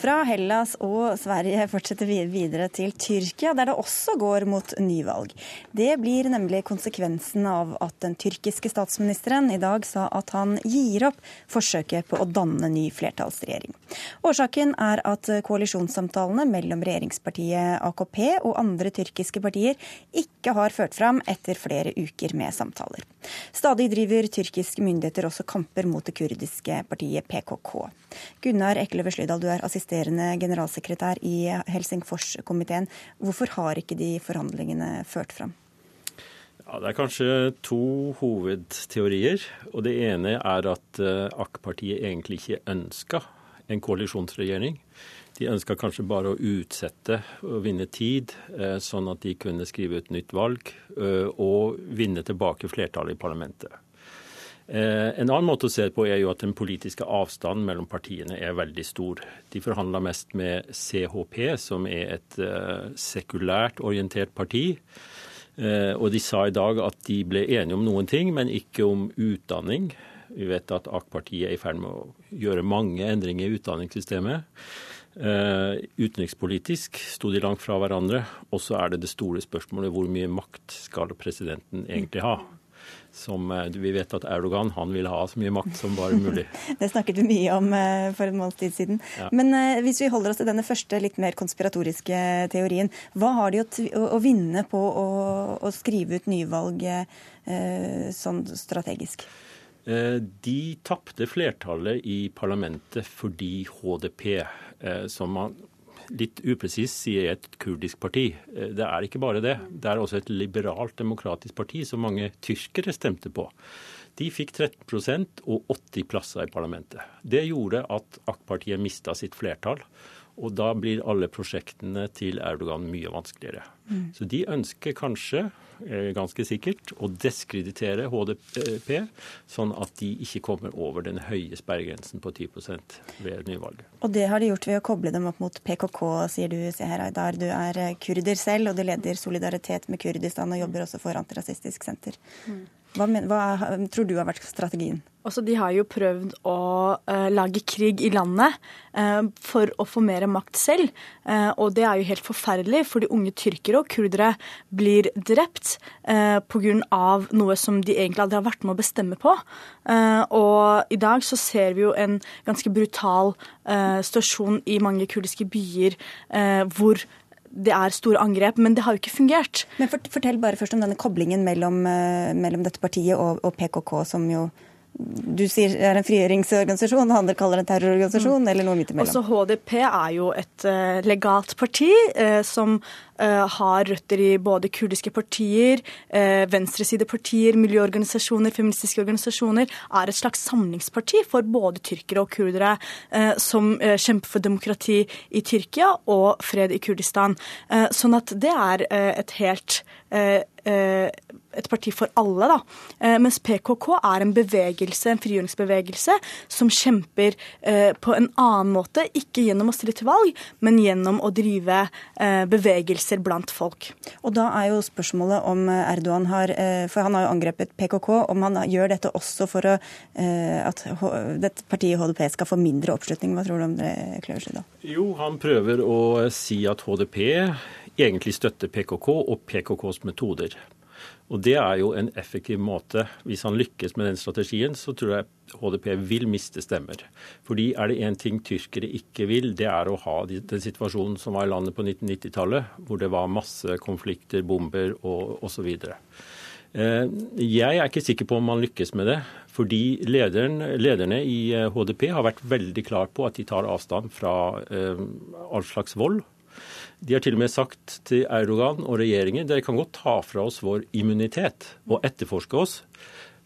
Fra Hellas og Sverige fortsetter vi videre til Tyrkia, der det også går mot nyvalg. Det blir nemlig konsekvensen av at den tyrkiske statsministeren i dag sa at han gir opp forsøket på å danne ny flertallsregjering. Årsaken er at koalisjonssamtalene mellom regjeringspartiet AKP og andre tyrkiske partier ikke har ført fram etter flere uker med samtaler. Stadig driver tyrkiske myndigheter også kamper mot det kurdiske partiet PKK. Gunnar Ekløve Slydal, du er assisterende generalsekretær i Helsingforskomiteen. Hvorfor har ikke de forhandlingene ført fram? Ja, Det er kanskje to hovedteorier. og Det ene er at eh, AK-partiet egentlig ikke ønska en koalisjonsregjering. De ønska kanskje bare å utsette og vinne tid, eh, sånn at de kunne skrive ut nytt valg eh, og vinne tilbake flertallet i parlamentet. En annen måte å se på er jo at den politiske avstanden mellom partiene er veldig stor. De forhandler mest med CHP, som er et sekulært orientert parti Eh, og de sa i dag at de ble enige om noen ting, men ikke om utdanning. Vi vet at AK-partiet er i ferd med å gjøre mange endringer i utdanningssystemet. Utenrikspolitisk sto de langt fra hverandre. Og så er det det store spørsmålet hvor mye makt skal presidenten egentlig ha? Som eh, vi vet at Erdogan han vil ha så mye makt som bare mulig. det snakket vi mye om eh, for en måneds tid siden. Ja. Men eh, hvis vi holder oss til denne første litt mer konspiratoriske teorien, hva har de å, å vinne på å, å, skrive ut nyvalg sånn strategisk? De tapte flertallet i parlamentet fordi HDP, som man litt upresis sier et kurdisk parti. Eh, det er ikke bare det. Det er også et liberalt demokratisk parti som mange tyrkere stemte på. De fikk 13% og 80 plasser i parlamentet. Det gjorde at AK-partiet mista sitt flertall. Og da blir alle prosjektene til Erdogan mye vanskeligere. Mm. Så de ønsker kanskje, eh, ganske sikkert, å deskreditere HDP, sånn at de ikke kommer over den høye sperregrensen på 10% ved nyvalget. Og det har de gjort ved å koble dem opp mot PKK, sier du, Seher Aydar. Du er kurder selv, og du leder Solidaritet med Kurdistan og jobber også for Antirasistisk Senter. Mm. Hva, men, hva, tror du har vært strategien? Også de har jo prøvd å uh, lage krig i landet uh, for å få mer makt selv. Uh, og det er jo helt forferdelig, fordi unge tyrkere og kurdere blir drept uh, pga. noe som de egentlig aldri har vært med å bestemme på. og i dag så ser vi jo en ganske brutal situasjon i mange kurdiske byer hvor det er store angrep, men det har jo ikke fungert. Men Fortell bare først om denne koblingen mellom, eh, mellom dette partiet og, og PKK, som jo du sier er en frigjøringsorganisasjon, andre kaller det en terrororganisasjon, mm. eller noe midt imellom? Også HDP er jo et uh, legalt parti uh, som har røtter i både kurdiske partier, venstresidepartier, miljøorganisasjoner, feministiske organisasjoner. Er et slags samlingsparti for både tyrkere og kurdere som kjemper for demokrati i Tyrkia og fred i Kurdistan. sånn at det er et helt et parti for alle, da. Eh, mens PKK er en bevegelse, en frigjøringsbevegelse som kjemper eh, på en annen måte. Ikke gjennom å stille til valg, men gjennom å drive eh, bevegelser blant folk. Og da er jo spørsmålet om Erdogan har For han har jo angrepet PKK. Om han gjør dette også for å, at dette partiet HDP skal få mindre oppslutning. Hva tror du om det, Kløversen? Jo, han prøver å si at HDP egentlig støtter PKK og PKKs metoder. Og Det er jo en effektiv måte. Hvis han lykkes med den strategien, så tror jeg HDP vil miste stemmer. Fordi er det én ting tyrkere ikke vil, det er å ha den situasjonen som var i landet på 1990-tallet, hvor det var masse konflikter, bomber og osv. Eh, jeg er ikke sikker på om man lykkes med det. Fordi lederen, lederne i HDP eh, har vært veldig klar på at de tar avstand fra eh, all slags vold de har til og med sagt til Erdogan og regjeringen dere kan godt ta fra oss vår immunitet og etterforske oss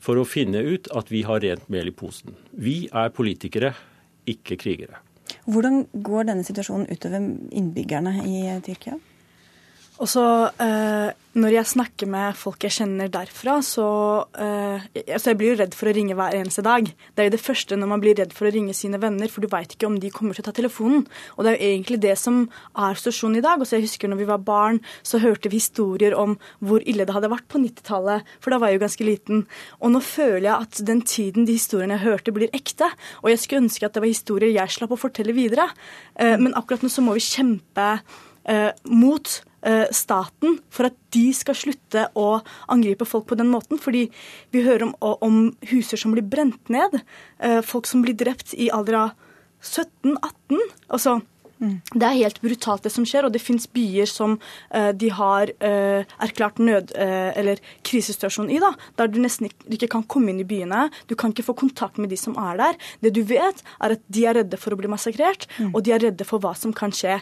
for å finne ut at vi har rent mel i posen. Vi er politikere, ikke krigere. Hvordan går denne situasjonen utover innbyggerne i Tyrkia? Og så eh, Når jeg snakker med folk jeg kjenner derfra, så eh, altså Jeg blir jo redd for å ringe hver eneste dag. Det er jo det første når man blir redd for å ringe sine venner, for du veit ikke om de kommer til å ta telefonen. Og det er jo egentlig det som er situasjonen i dag. Og så jeg husker når vi var barn, så hørte vi historier om hvor ille det hadde vært på 90-tallet, for da var jeg jo ganske liten. Og nå føler jeg at den tiden de historiene jeg hørte, blir ekte. Og jeg skulle ønske at det var historier jeg slapp å fortelle videre. Eh, men akkurat nå så må vi kjempe eh, mot staten for at de skal slutte å angripe folk på den måten. Fordi vi hører om, om huser som blir brent ned, eh, folk som blir drept i alder av 17-18. Altså, Mm. Det er helt brutalt, det som skjer. Og det fins byer som uh, de har uh, erklært nød- uh, eller krisesituasjon i, da, der du nesten ikke kan komme inn i byene. Du kan ikke få kontakt med de som er der. Det du vet, er at de er redde for å bli massakrert, mm. og de er redde for hva som kan skje.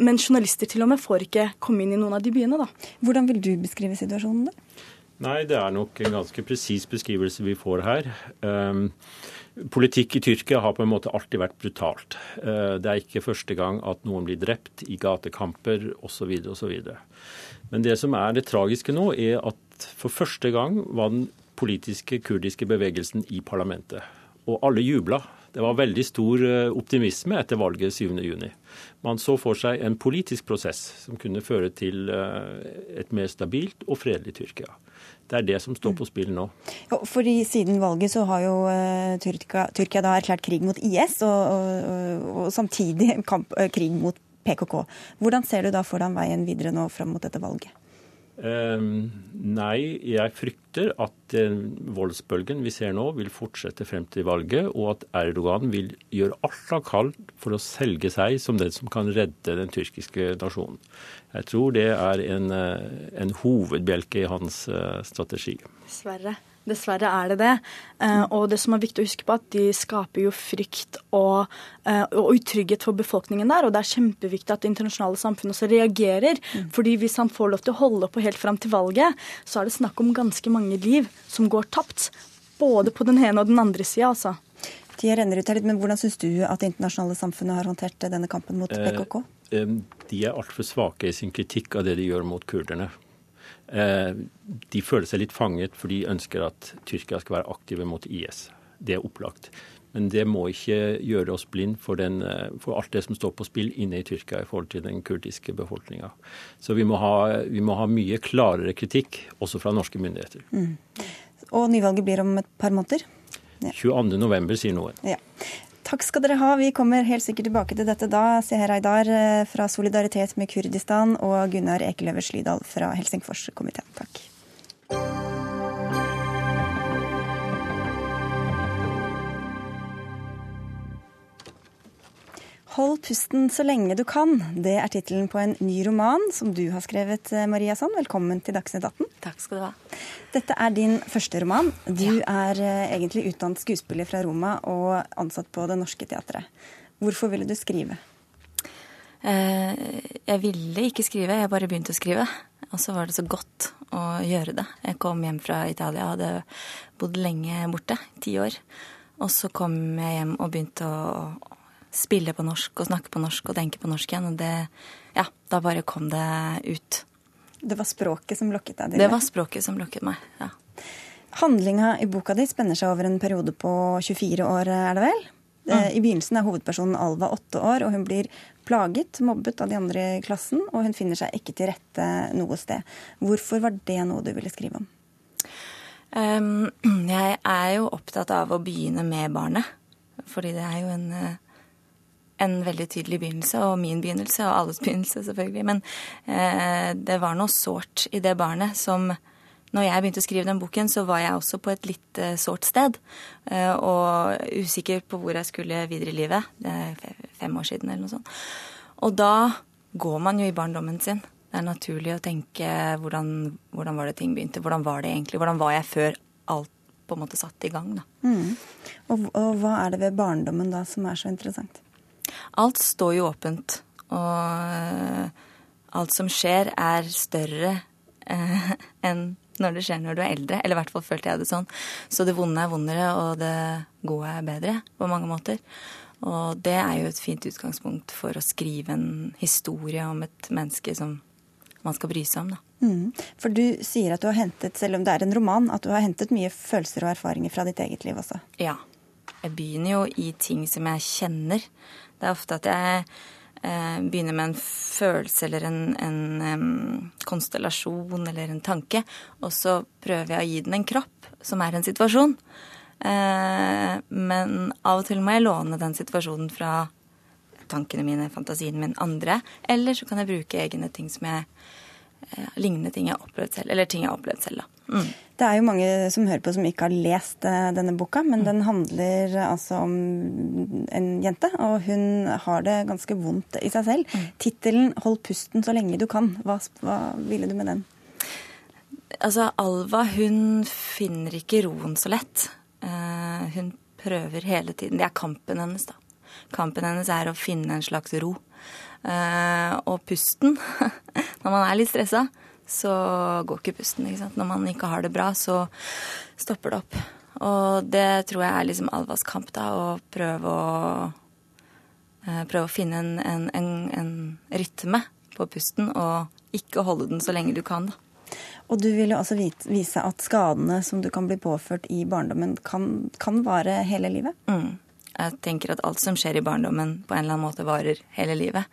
men journalister til og med får ikke komme inn i noen av de byene, da. Hvordan vil du beskrive situasjonen, da? Nei, det er nok en ganske presis beskrivelse vi får her. Um, Politikk i Tyrkia har på en måte alltid vært brutalt. Eh, det er ikke første gang at noen blir drept i gatekamper osv. osv. Men det som er det tragiske nå, er at for første gang var den politiske kurdiske bevegelsen i parlamentet. Og alle jubla. Det var veldig stor eh, optimisme etter valget 7.6. Man så for seg en politisk prosess som kunne føre til eh, et mer stabilt og fredelig Tyrkia. Det er det som står på spill nå. Ja, fordi Siden valget så har jo uh, Tyrkia, Tyrkia, da erklært krig mot IS, og, og, og samtidig kamp, krig mot PKK. Hvordan ser du da for deg veien videre nå fram mot dette valget? Um, nei, jeg frykter at uh, voldsbølgen vi ser nå vil fortsette frem til valget, og at Erdogan vil gjøre alt han kan for å selge seg som den som kan redde den tyrkiske nasjonen. Jeg tror det er en, uh, en hovedbjelke i hans uh, strategi. Dessverre. Dessverre er det det. Eh, og det som er viktig å huske på, at de skaper jo frykt og, eh, og utrygghet for befolkningen der. Og det er kjempeviktig at det internasjonale samfunnet også reagerer. Mm. fordi hvis han får lov til å holde på helt fram til valget, så er det snakk om ganske mange liv som går tapt. Både på den ene og den andre sida, altså. Tida renner ut her litt, men Hvordan syns du at det internasjonale samfunnet har håndtert denne kampen mot PKK? Eh, de er altfor svake i sin kritikk av det de gjør mot kurderne. Eh, de føler seg litt fanget, for de ønsker at Tyrkia skal være aktive mot IS. Det er opplagt. Men det må ikke gjøre oss blind for, den, eh, for, alt det som står på spill inne i Tyrkia i forhold til den kurdiske befolkninga. Så vi må, ha, vi må, ha, mye klarere kritikk, også fra norske myndigheter. Mm. Og nyvalget blir om et par måneder? Ja. 22.11, sier noen. Ja. Takk skal dere ha. Vi kommer helt sikkert tilbake til dette da. Seher Aydar eh, fra Solidaritet med Kurdistan og Gunnar Ekeløver Slydal fra Helsingforskomiteen. Takk. Hold pusten så lenge du kan. Det er tittelen på en ny roman som du har skrevet, eh, Maria Sand. Velkommen til Dagsnytt 18. Takk skal du ha. Dette er din første roman. Du ja. er eh, egentlig utdannet skuespiller fra Roma og ansatt på Det Norske Teatret. Hvorfor ville du skrive? Eh, jeg ville ikke skrive, jeg bare begynte å skrive. Og så var det så godt å gjøre det. Jeg kom hjem fra Italia, hadde bodd lenge borte, ti år. Og så kom jeg hjem og begynte å spille på norsk og snakke på norsk og tenke på norsk igjen. Og det Ja, da bare kom det ut. Det var språket som lokket deg? Det var språket som lokket meg, ja. Handlinga i boka di spenner seg over en periode på 24 år, er det vel? Mm. I begynnelsen er hovedpersonen Alva åtte år, og hun blir plaget, mobbet av de andre i klassen, og hun finner seg ikke til rette noe sted. Hvorfor var det noe du ville skrive om? Um, jeg er jo opptatt av å begynne med barnet. Fordi det er jo en uh, en veldig tydelig begynnelse, og min begynnelse, og alles begynnelse, selvfølgelig. Men eh, det var noe sårt i det barnet som når jeg begynte å skrive den boken, så var jeg også på et litt eh, sårt sted. Eh, og usikker på hvor jeg skulle videre i livet. Det er fem år siden eller noe sånt. Og da går man jo i barndommen sin. Det er naturlig å tenke hvordan, hvordan var det ting begynte? Hvordan var det egentlig? Hvordan var jeg før alt på en måte satt i gang? da. Mm. Og, og hva er det ved barndommen da som er så interessant? Alt står jo åpent. Og alt som skjer, er større eh, enn når det skjer når du er eldre. Eller i hvert fall følte jeg det sånn. Så det vonde er vondere, og det gode er bedre på mange måter. Og det er jo et fint utgangspunkt for å skrive en historie om et menneske som man skal bry seg om, da. Mm. For du sier at du har hentet, selv om det er en roman, at du har hentet mye følelser og erfaringer fra ditt eget liv også? Ja. Jeg begynner jo i ting som jeg kjenner. Det er ofte at jeg eh, begynner med en følelse eller en, en um, konstellasjon eller en tanke, og så prøver jeg å gi den en kropp, som er en situasjon. Eh, men av og til må jeg låne den situasjonen fra tankene mine, fantasien min, andre. Eller så kan jeg bruke egne ting som jeg lignende ting jeg har opplevd selv. Eller ting jeg har opplevd selv, da. Mm. Det er jo mange som hører på som ikke har lest eh, denne boka, men mm. den handler altså om en jente, og hun har det ganske vondt i seg selv. Mm. Tittelen 'Hold pusten så lenge du kan', hva, hva ville du med den? Altså, Alva hun finner ikke roen så lett. Hun prøver hele tiden. Det er kampen hennes, da. Kampen hennes er å finne en slags ro. Uh, og pusten, når man er litt stressa, så går ikke pusten. ikke sant? Når man ikke har det bra, så stopper det opp. Og det tror jeg er liksom Alvas kamp, da, å prøve å, uh, prøve å finne en, en, en, en, rytme på pusten, og ikke holde den så lenge du kan, da. Og du vil jo også vise at skadene som du kan bli påført i barndommen, kan, kan vare hele livet? Mm. Jeg tenker at alt som skjer i barndommen på en eller annen måte varer hele livet.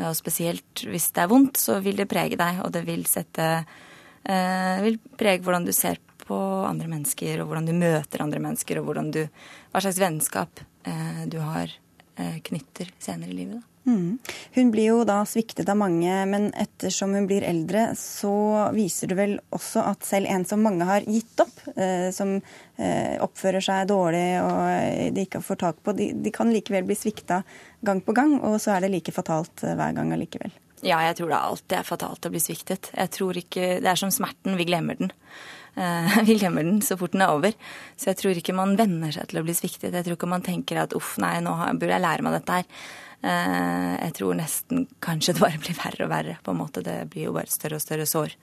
Og spesielt hvis det er vondt, så vil det prege deg, og det vil sette eh, vil prege hvordan du ser på andre mennesker, og hvordan du møter andre mennesker, og du, hva slags vennskap eh, du har eh, knytter senere i livet. Da. Mm. Hun blir jo da sviktet av mange, men ettersom hun blir eldre, så viser det vel også at selv en som mange har gitt opp, eh, som eh, oppfører seg dårlig og de ikke får tak på, de, de, kan likevel bli svikta gang på gang, og så er det like fatalt eh, hver gang allikevel. Ja, jeg tror det alltid er fatalt å bli sviktet. Jeg tror ikke, Det er som smerten, vi glemmer den. Uh, vi glemmer den så fort den er over. Så jeg tror ikke man venner seg til å bli sviktet. Jeg tror ikke man tenker at uff, nei, nå burde jeg lære meg dette her. Uh, jeg tror nesten kanskje det bare blir verre og verre. på en måte. Det blir jo bare større og større sår.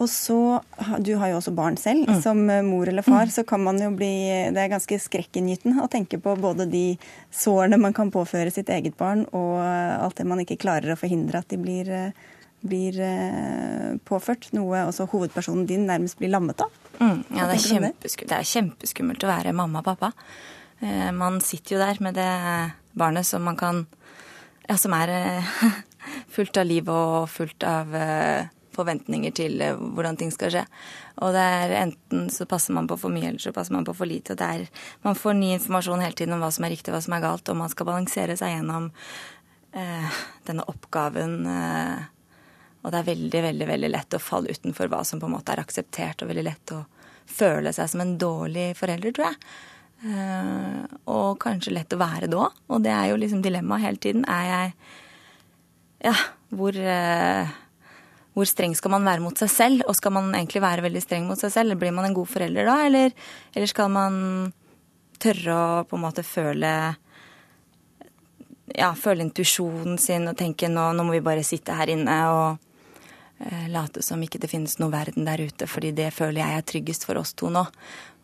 Og så, Du har jo også barn selv. Mm. Som mor eller far mm. så kan man jo bli Det er ganske skrekkinngytende å tenke på både de sårene man kan påføre sitt eget barn, og alt det man ikke klarer å forhindre at de blir, blir eh, påført. Noe også hovedpersonen din nærmest blir lammet av. Mm. Ja, det er, kjempeskummelt. det er kjempeskummelt å være mamma og pappa. Eh, man sitter jo der med det barnet som man kan Ja, som er eh, fullt av liv og fullt av eh, forventninger til eh, hvordan ting skal skje. Og det er enten så passer man på for mye, eller så passer man på for lite. Det er, man får ny informasjon hele tiden om hva som er riktig hva som er galt, og man skal balansere seg gjennom eh, denne oppgaven. Eh, og det er veldig, veldig, veldig lett å falle utenfor hva som på en måte er akseptert, og veldig lett å føle seg som en dårlig forelder, tror jeg. Uh, og kanskje lett å være da. Og det er jo liksom dilemmaet hele tiden. Er jeg Ja, hvor uh, hvor streng skal man være mot seg selv? Og skal man egentlig være veldig streng mot seg selv? Blir man en god forelder da? Eller, eller skal man tørre å på en måte føle ja, føle intuisjonen sin og tenke nå, nå må vi bare sitte her inne og eh, late som ikke det finnes noe verden der ute, fordi det føler jeg er tryggest for oss to nå.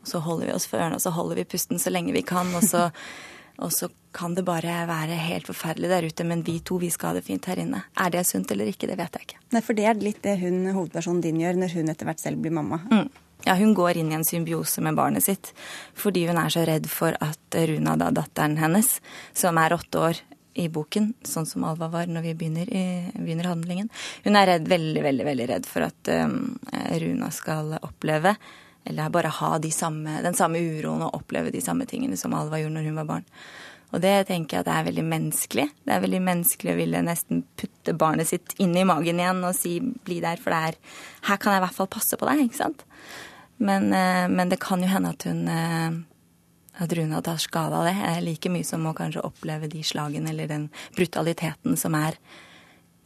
Så holder vi oss for ørene, og så holder vi pusten så lenge vi kan. Og så, og så kan det bare være helt forferdelig der ute, men vi to vi skal ha det fint her inne. Er det sunt eller ikke, det vet jeg ikke. Nei, For det er litt det hun, hovedpersonen din gjør når hun etter hvert selv blir mamma. Mm. Ja, hun går inn i en symbiose med barnet sitt fordi hun er så redd for at Runa, da datteren hennes, som er åtte år i boken, sånn som Alva var når vi begynner, i, begynner handlingen Hun er redd, veldig, veldig, veldig redd for at um, Runa skal oppleve eller bare ha de samme, den samme uroen og oppleve de samme tingene som Alva gjorde når hun var barn. Og det tenker jeg at er veldig menneskelig. Det er veldig menneskelig å ville nesten putte barnet sitt inn i magen igjen og si 'bli der', for det er Her kan jeg i hvert fall passe på deg, ikke sant? Men, eh, men det kan jo hende at hun eh, at Runa tar skade av det, like mye som å kanskje oppleve de slagene eller den brutaliteten som er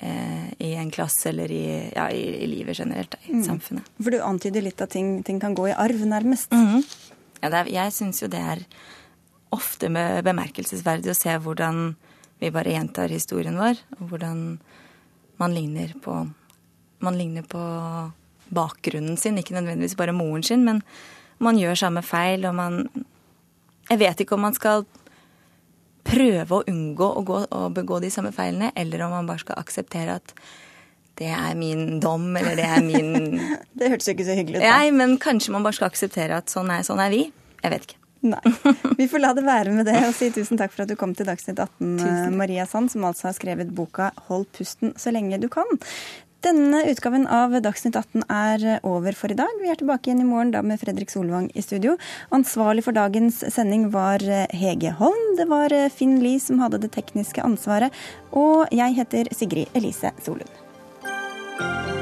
i en klasse eller i, ja, i, i livet generelt, i mm. samfunnet. For du antyder litt at ting, ting kan gå i arv, nærmest. Mm -hmm. Ja, er, jeg syns jo det er ofte bemerkelsesverdig å se hvordan vi bare gjentar historien vår, og hvordan man ligner på Man ligner på bakgrunnen sin, ikke nødvendigvis bare moren sin, men man gjør samme feil, og man Jeg vet ikke om man skal prøve å unngå å, gå, å begå de samme feilene, eller om man bare skal akseptere at det er min dom, eller det er min Det hørtes ikke så hyggelig ut. Nei, men kanskje man bare skal akseptere at sånn er, sånn er vi. Jeg vet ikke. Nei. Vi får la det være med det og si tusen takk for at du kom til Dagsnytt 18, Maria Sand, som altså har skrevet boka 'Hold pusten så lenge du kan'. Denne utgaven av Dagsnytt 18 er over for i dag. Vi er tilbake igjen i morgen da med Fredrik Solvang i studio. Ansvarlig for dagens sending var Hege Holm. Det var Finn Lie som hadde det tekniske ansvaret. Og jeg heter Sigrid Elise Solund.